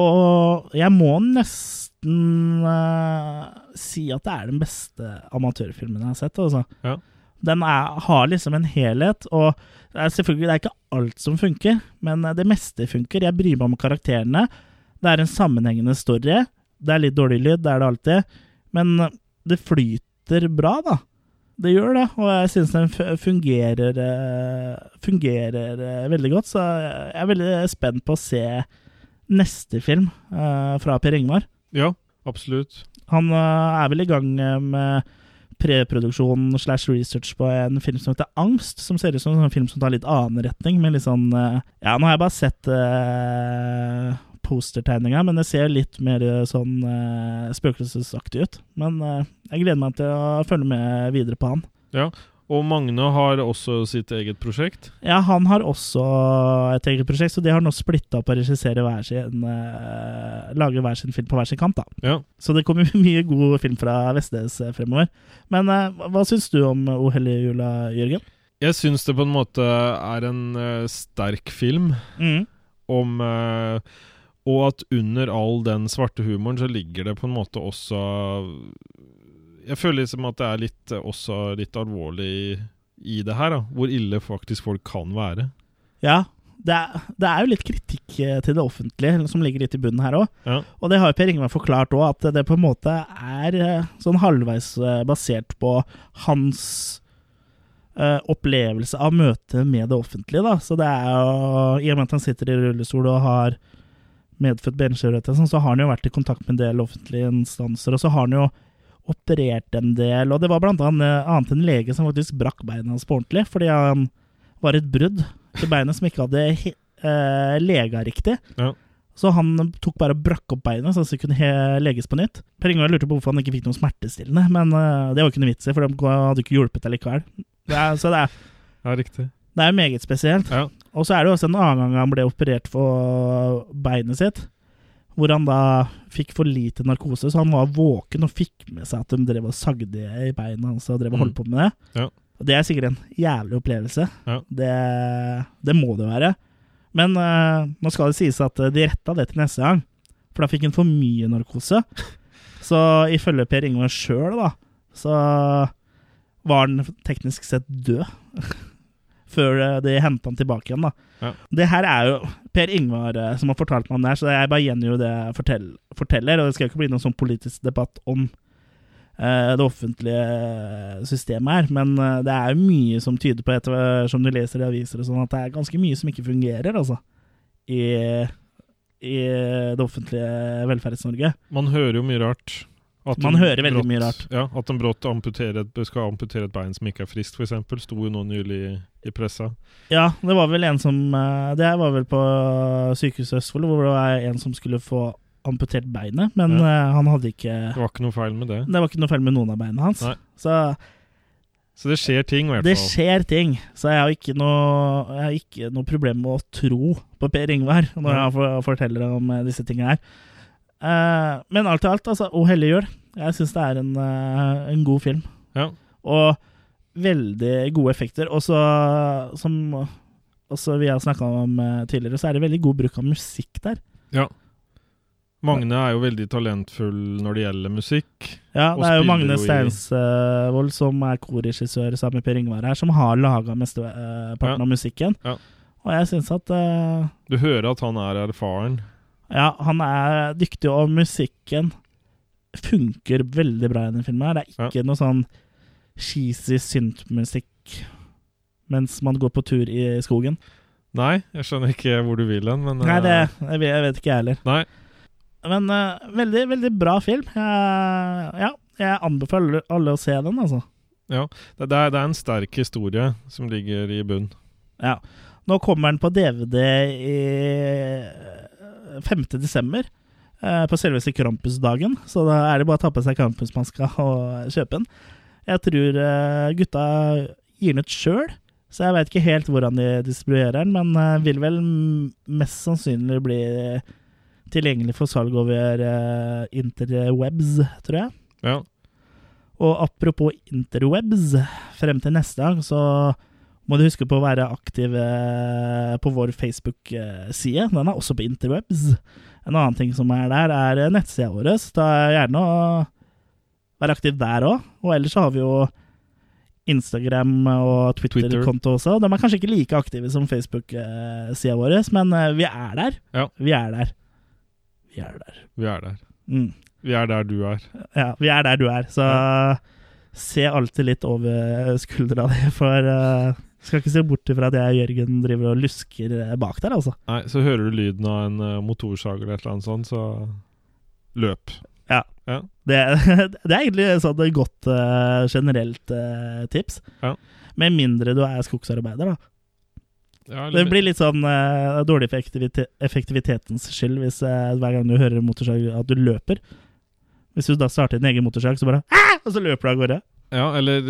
Jeg må nesten uh, si at det er den beste amatørfilmen jeg har sett. Altså. Ja. Den er, har liksom en helhet, og det er selvfølgelig det er ikke alt som funker, men det meste funker. Jeg bryr meg om karakterene. Det er en sammenhengende story. Det er litt dårlig lyd, det er det alltid, men det flyter bra, da. Det gjør det, og jeg syns den fungerer, eh, fungerer eh, veldig godt. Så jeg er veldig spent på å se neste film eh, fra Per Ingvar. Ja, absolutt. Han er vel i gang med preproduksjon slash research på en film som heter Angst, som ser ut som en film som tar litt annen retning. Med litt sånn Ja, nå har jeg bare sett uh, postertegninga, men det ser litt mer eh, sånn uh, spøkelsesaktig ut. Men eh, jeg gleder meg til å følge med videre på han. Ja, Og Magne har også sitt eget prosjekt. Ja, han har også et eget prosjekt, så de har nå splitta opp og regissere hver sin eh, Lage hver sin film på hver sin kant, da. Ja. Så det kommer mye god film fra Vestnes eh, fremover. Men eh, hva- syns du om O hellige jula, Jørgen? Jeg syns det på en måte er en eh, sterk film Mm. om eh, Og at under all den svarte humoren så ligger det på en måte også Jeg føler liksom at det er litt, eh, også litt alvorlig i, i det her, da. Hvor ille faktisk folk kan være. Ja, det er, det er jo litt kritikk eh, til det offentlige som ligger litt i bunnen her òg. Ja. Og det har jo Per Ingvar forklart òg, at det på en måte er eh, sånn halvveis basert på hans Uh, opplevelse av møtet med det offentlige, da. Så det er jo I og med at han sitter i rullestol og har medfødt benskjørhet, sånn, så har han jo vært i kontakt med en del offentlige instanser, og så har han jo operert en del, og det var blant annet, annet en lege som faktisk brakk beina hans på ordentlig, fordi han var et brudd i beinet som ikke hadde eh, lega riktig. Ja. Så han tok bare og brakk opp beinet, så det kunne leges på nytt. Per Ingvar lurte på hvorfor han ikke fikk noe smertestillende, men eh, det var ikke noe vits i, for de hadde ikke hjulpet allikevel. Det er, så det er, Ja, riktig. det er meget spesielt. Ja. Og så er det også en annen gang han ble operert for beinet sitt, hvor han da fikk for lite narkose, så han var våken og fikk med seg at de drev og sagde i beina hans og drev og holdt Mm. på med det. Ja. Og det er sikkert en jævlig opplevelse. Ja. Det, det må det være. Men uh, nå skal det sies at eh, de retta det til neste gang, for da fikk han for mye narkose. Så ifølge Per Ingvar sjøl, da, så var han teknisk sett død. Før eh, de henta han tilbake igjen, da. Ja. Det her er jo Per Ingvar eh, som har fortalt meg om det her, så jeg bare gjengir det jeg fortell, forteller. Og det skal jo ikke bli noen sånn politisk debatt om uh, det offentlige systemet her, men uh, det er jo mye som tyder på, etter som du leser i aviser og sånn, at det er ganske mye som ikke fungerer, altså. I, i det offentlige Velferds-Norge. Man hører jo mye rart. At Man hører veldig brått- mye rart. Ja, At en brått amputerer skal amputere et bein som ikke er friskt, f.eks. Sto jo nå nylig i, i pressa. Ja, det var vel en som eh, Det her var vel på Sykehuset Østfold, hvor det var en som skulle få amputert beinet, men Ja. eh, han hadde ikke Det var ikke noe feil med det. Det var ikke noe feil med noen av beina hans. Så Så det skjer ting, i hvert det skjer ting. Så jeg har ikke noe, jeg har ikke noe problem med å tro på Per Ingvar når han forteller om eh, disse tingene her. Eh, men alt i alt, altså, O 'Hellig jul'. Jeg syns det er en, eh, en god film. Ja. Og veldig gode effekter. Og så, som også vi har snakka om eh, tidligere, så er det veldig god bruk av musikk der. Ja. Magne er jo veldig talentfull når det gjelder musikk. Ja, det er jo Magne Steinsvold som er korregissør sammen med Per Ingvar her, som har laga mesteparten Ja. av musikken. Ja. Og jeg syns at uh, Du hører at han er erfaren. Ja, han er dyktig, og musikken funker veldig bra i denne filmen. her. Det er ikke noe sånn cheesy syntmusikk mens man går på tur i skogen. Nei, jeg skjønner ikke hvor du vil hen, men Nei, det eh, jeg vet, jeg vet ikke jeg heller. Nei. Men uh, veldig, veldig bra film. Jeg, ja, jeg anbefaler alle å se den, altså. Det, det, er, det er en sterk historie som ligger i bunn. Ja. Nå kommer den på DVD i 5. desember. eh, På selveste Krampusdagen. Så da er det bare å ta på seg Krampusmaska og kjøpe den. Jeg tror eh, gutta gir den ut sjøl, så jeg veit ikke helt hvordan de distribuerer den, men eh, vil vel mest sannsynlig bli tilgjengelig for salg over interwebs, tror jeg. Ja. Og apropos interwebs, frem til neste gang så må du huske på å være aktiv eh, på vår Facebook-side. Den er også på interwebs. En annen ting som er der, er nettsida vår. Så ta gjerne å være aktiv der òg. Og ellers så har vi jo Instagram og Twitter-konto også. De er kanskje ikke like aktive som Facebook-sida vår, men eh, vi er der. Ja. Vi er der. Vi er der. Vi er der. Mm. Vi er der du er. Ja, vi er der du er. Så se alltid litt over skuldra di, for uh, skal ikke se bort ifra at jeg og Jørgen driver og lusker eh, bak der, altså. Nei, så hører du lyden av en uh, motorsag eller et eller annet sånt, så løp. Ja. Ja. Det, det er egentlig sånn et godt uh, generelt uh, tips. Ja. Med mindre du er skogsarbeider, da. Ja, Det blir litt sånn uh, dårlig for effektivite effektivitetens skyld hvis hver gang du hører motorsag, at du løper. Hvis du da starter din egen motorsag, så bare «Ah!» Og så løper du av gårde. Ja, eller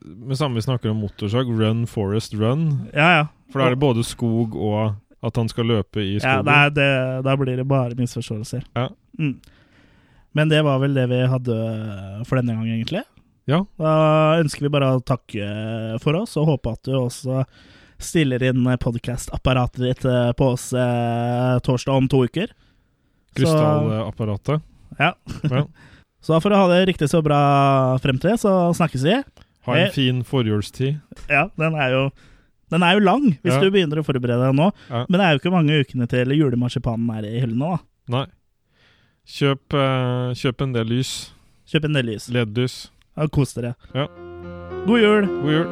med samme vi snakker om motorsag, run, forest, run. Ja, ja. For da er det både skog og at han skal løpe i ja skogen. nei, det, da blir det bare misforståelser. Ja. Mm. Men det var vel det vi hadde for denne gang, egentlig. Ja. Da ønsker vi bare å takke for oss, og håpe at du også stiller inn podkast-apparatet ditt eh, på oss eh, torsdag om to uker. Krystallapparatet. ja. Ja. så da får du ha det riktig så bra frem til det, så snakkes vi. Ha en fin forjulstid. Ja, den er jo, den er jo lang, hvis Ja. du begynner å forberede deg nå. Ja. Men det er jo ikke mange ukene til julemarsipanen er i hyllene, da. Nei. Kjøp, uh, kjøp en del lys. Kjøp en del lys. LED-lys. Ja, kos dere. Ja. God jul! God jul.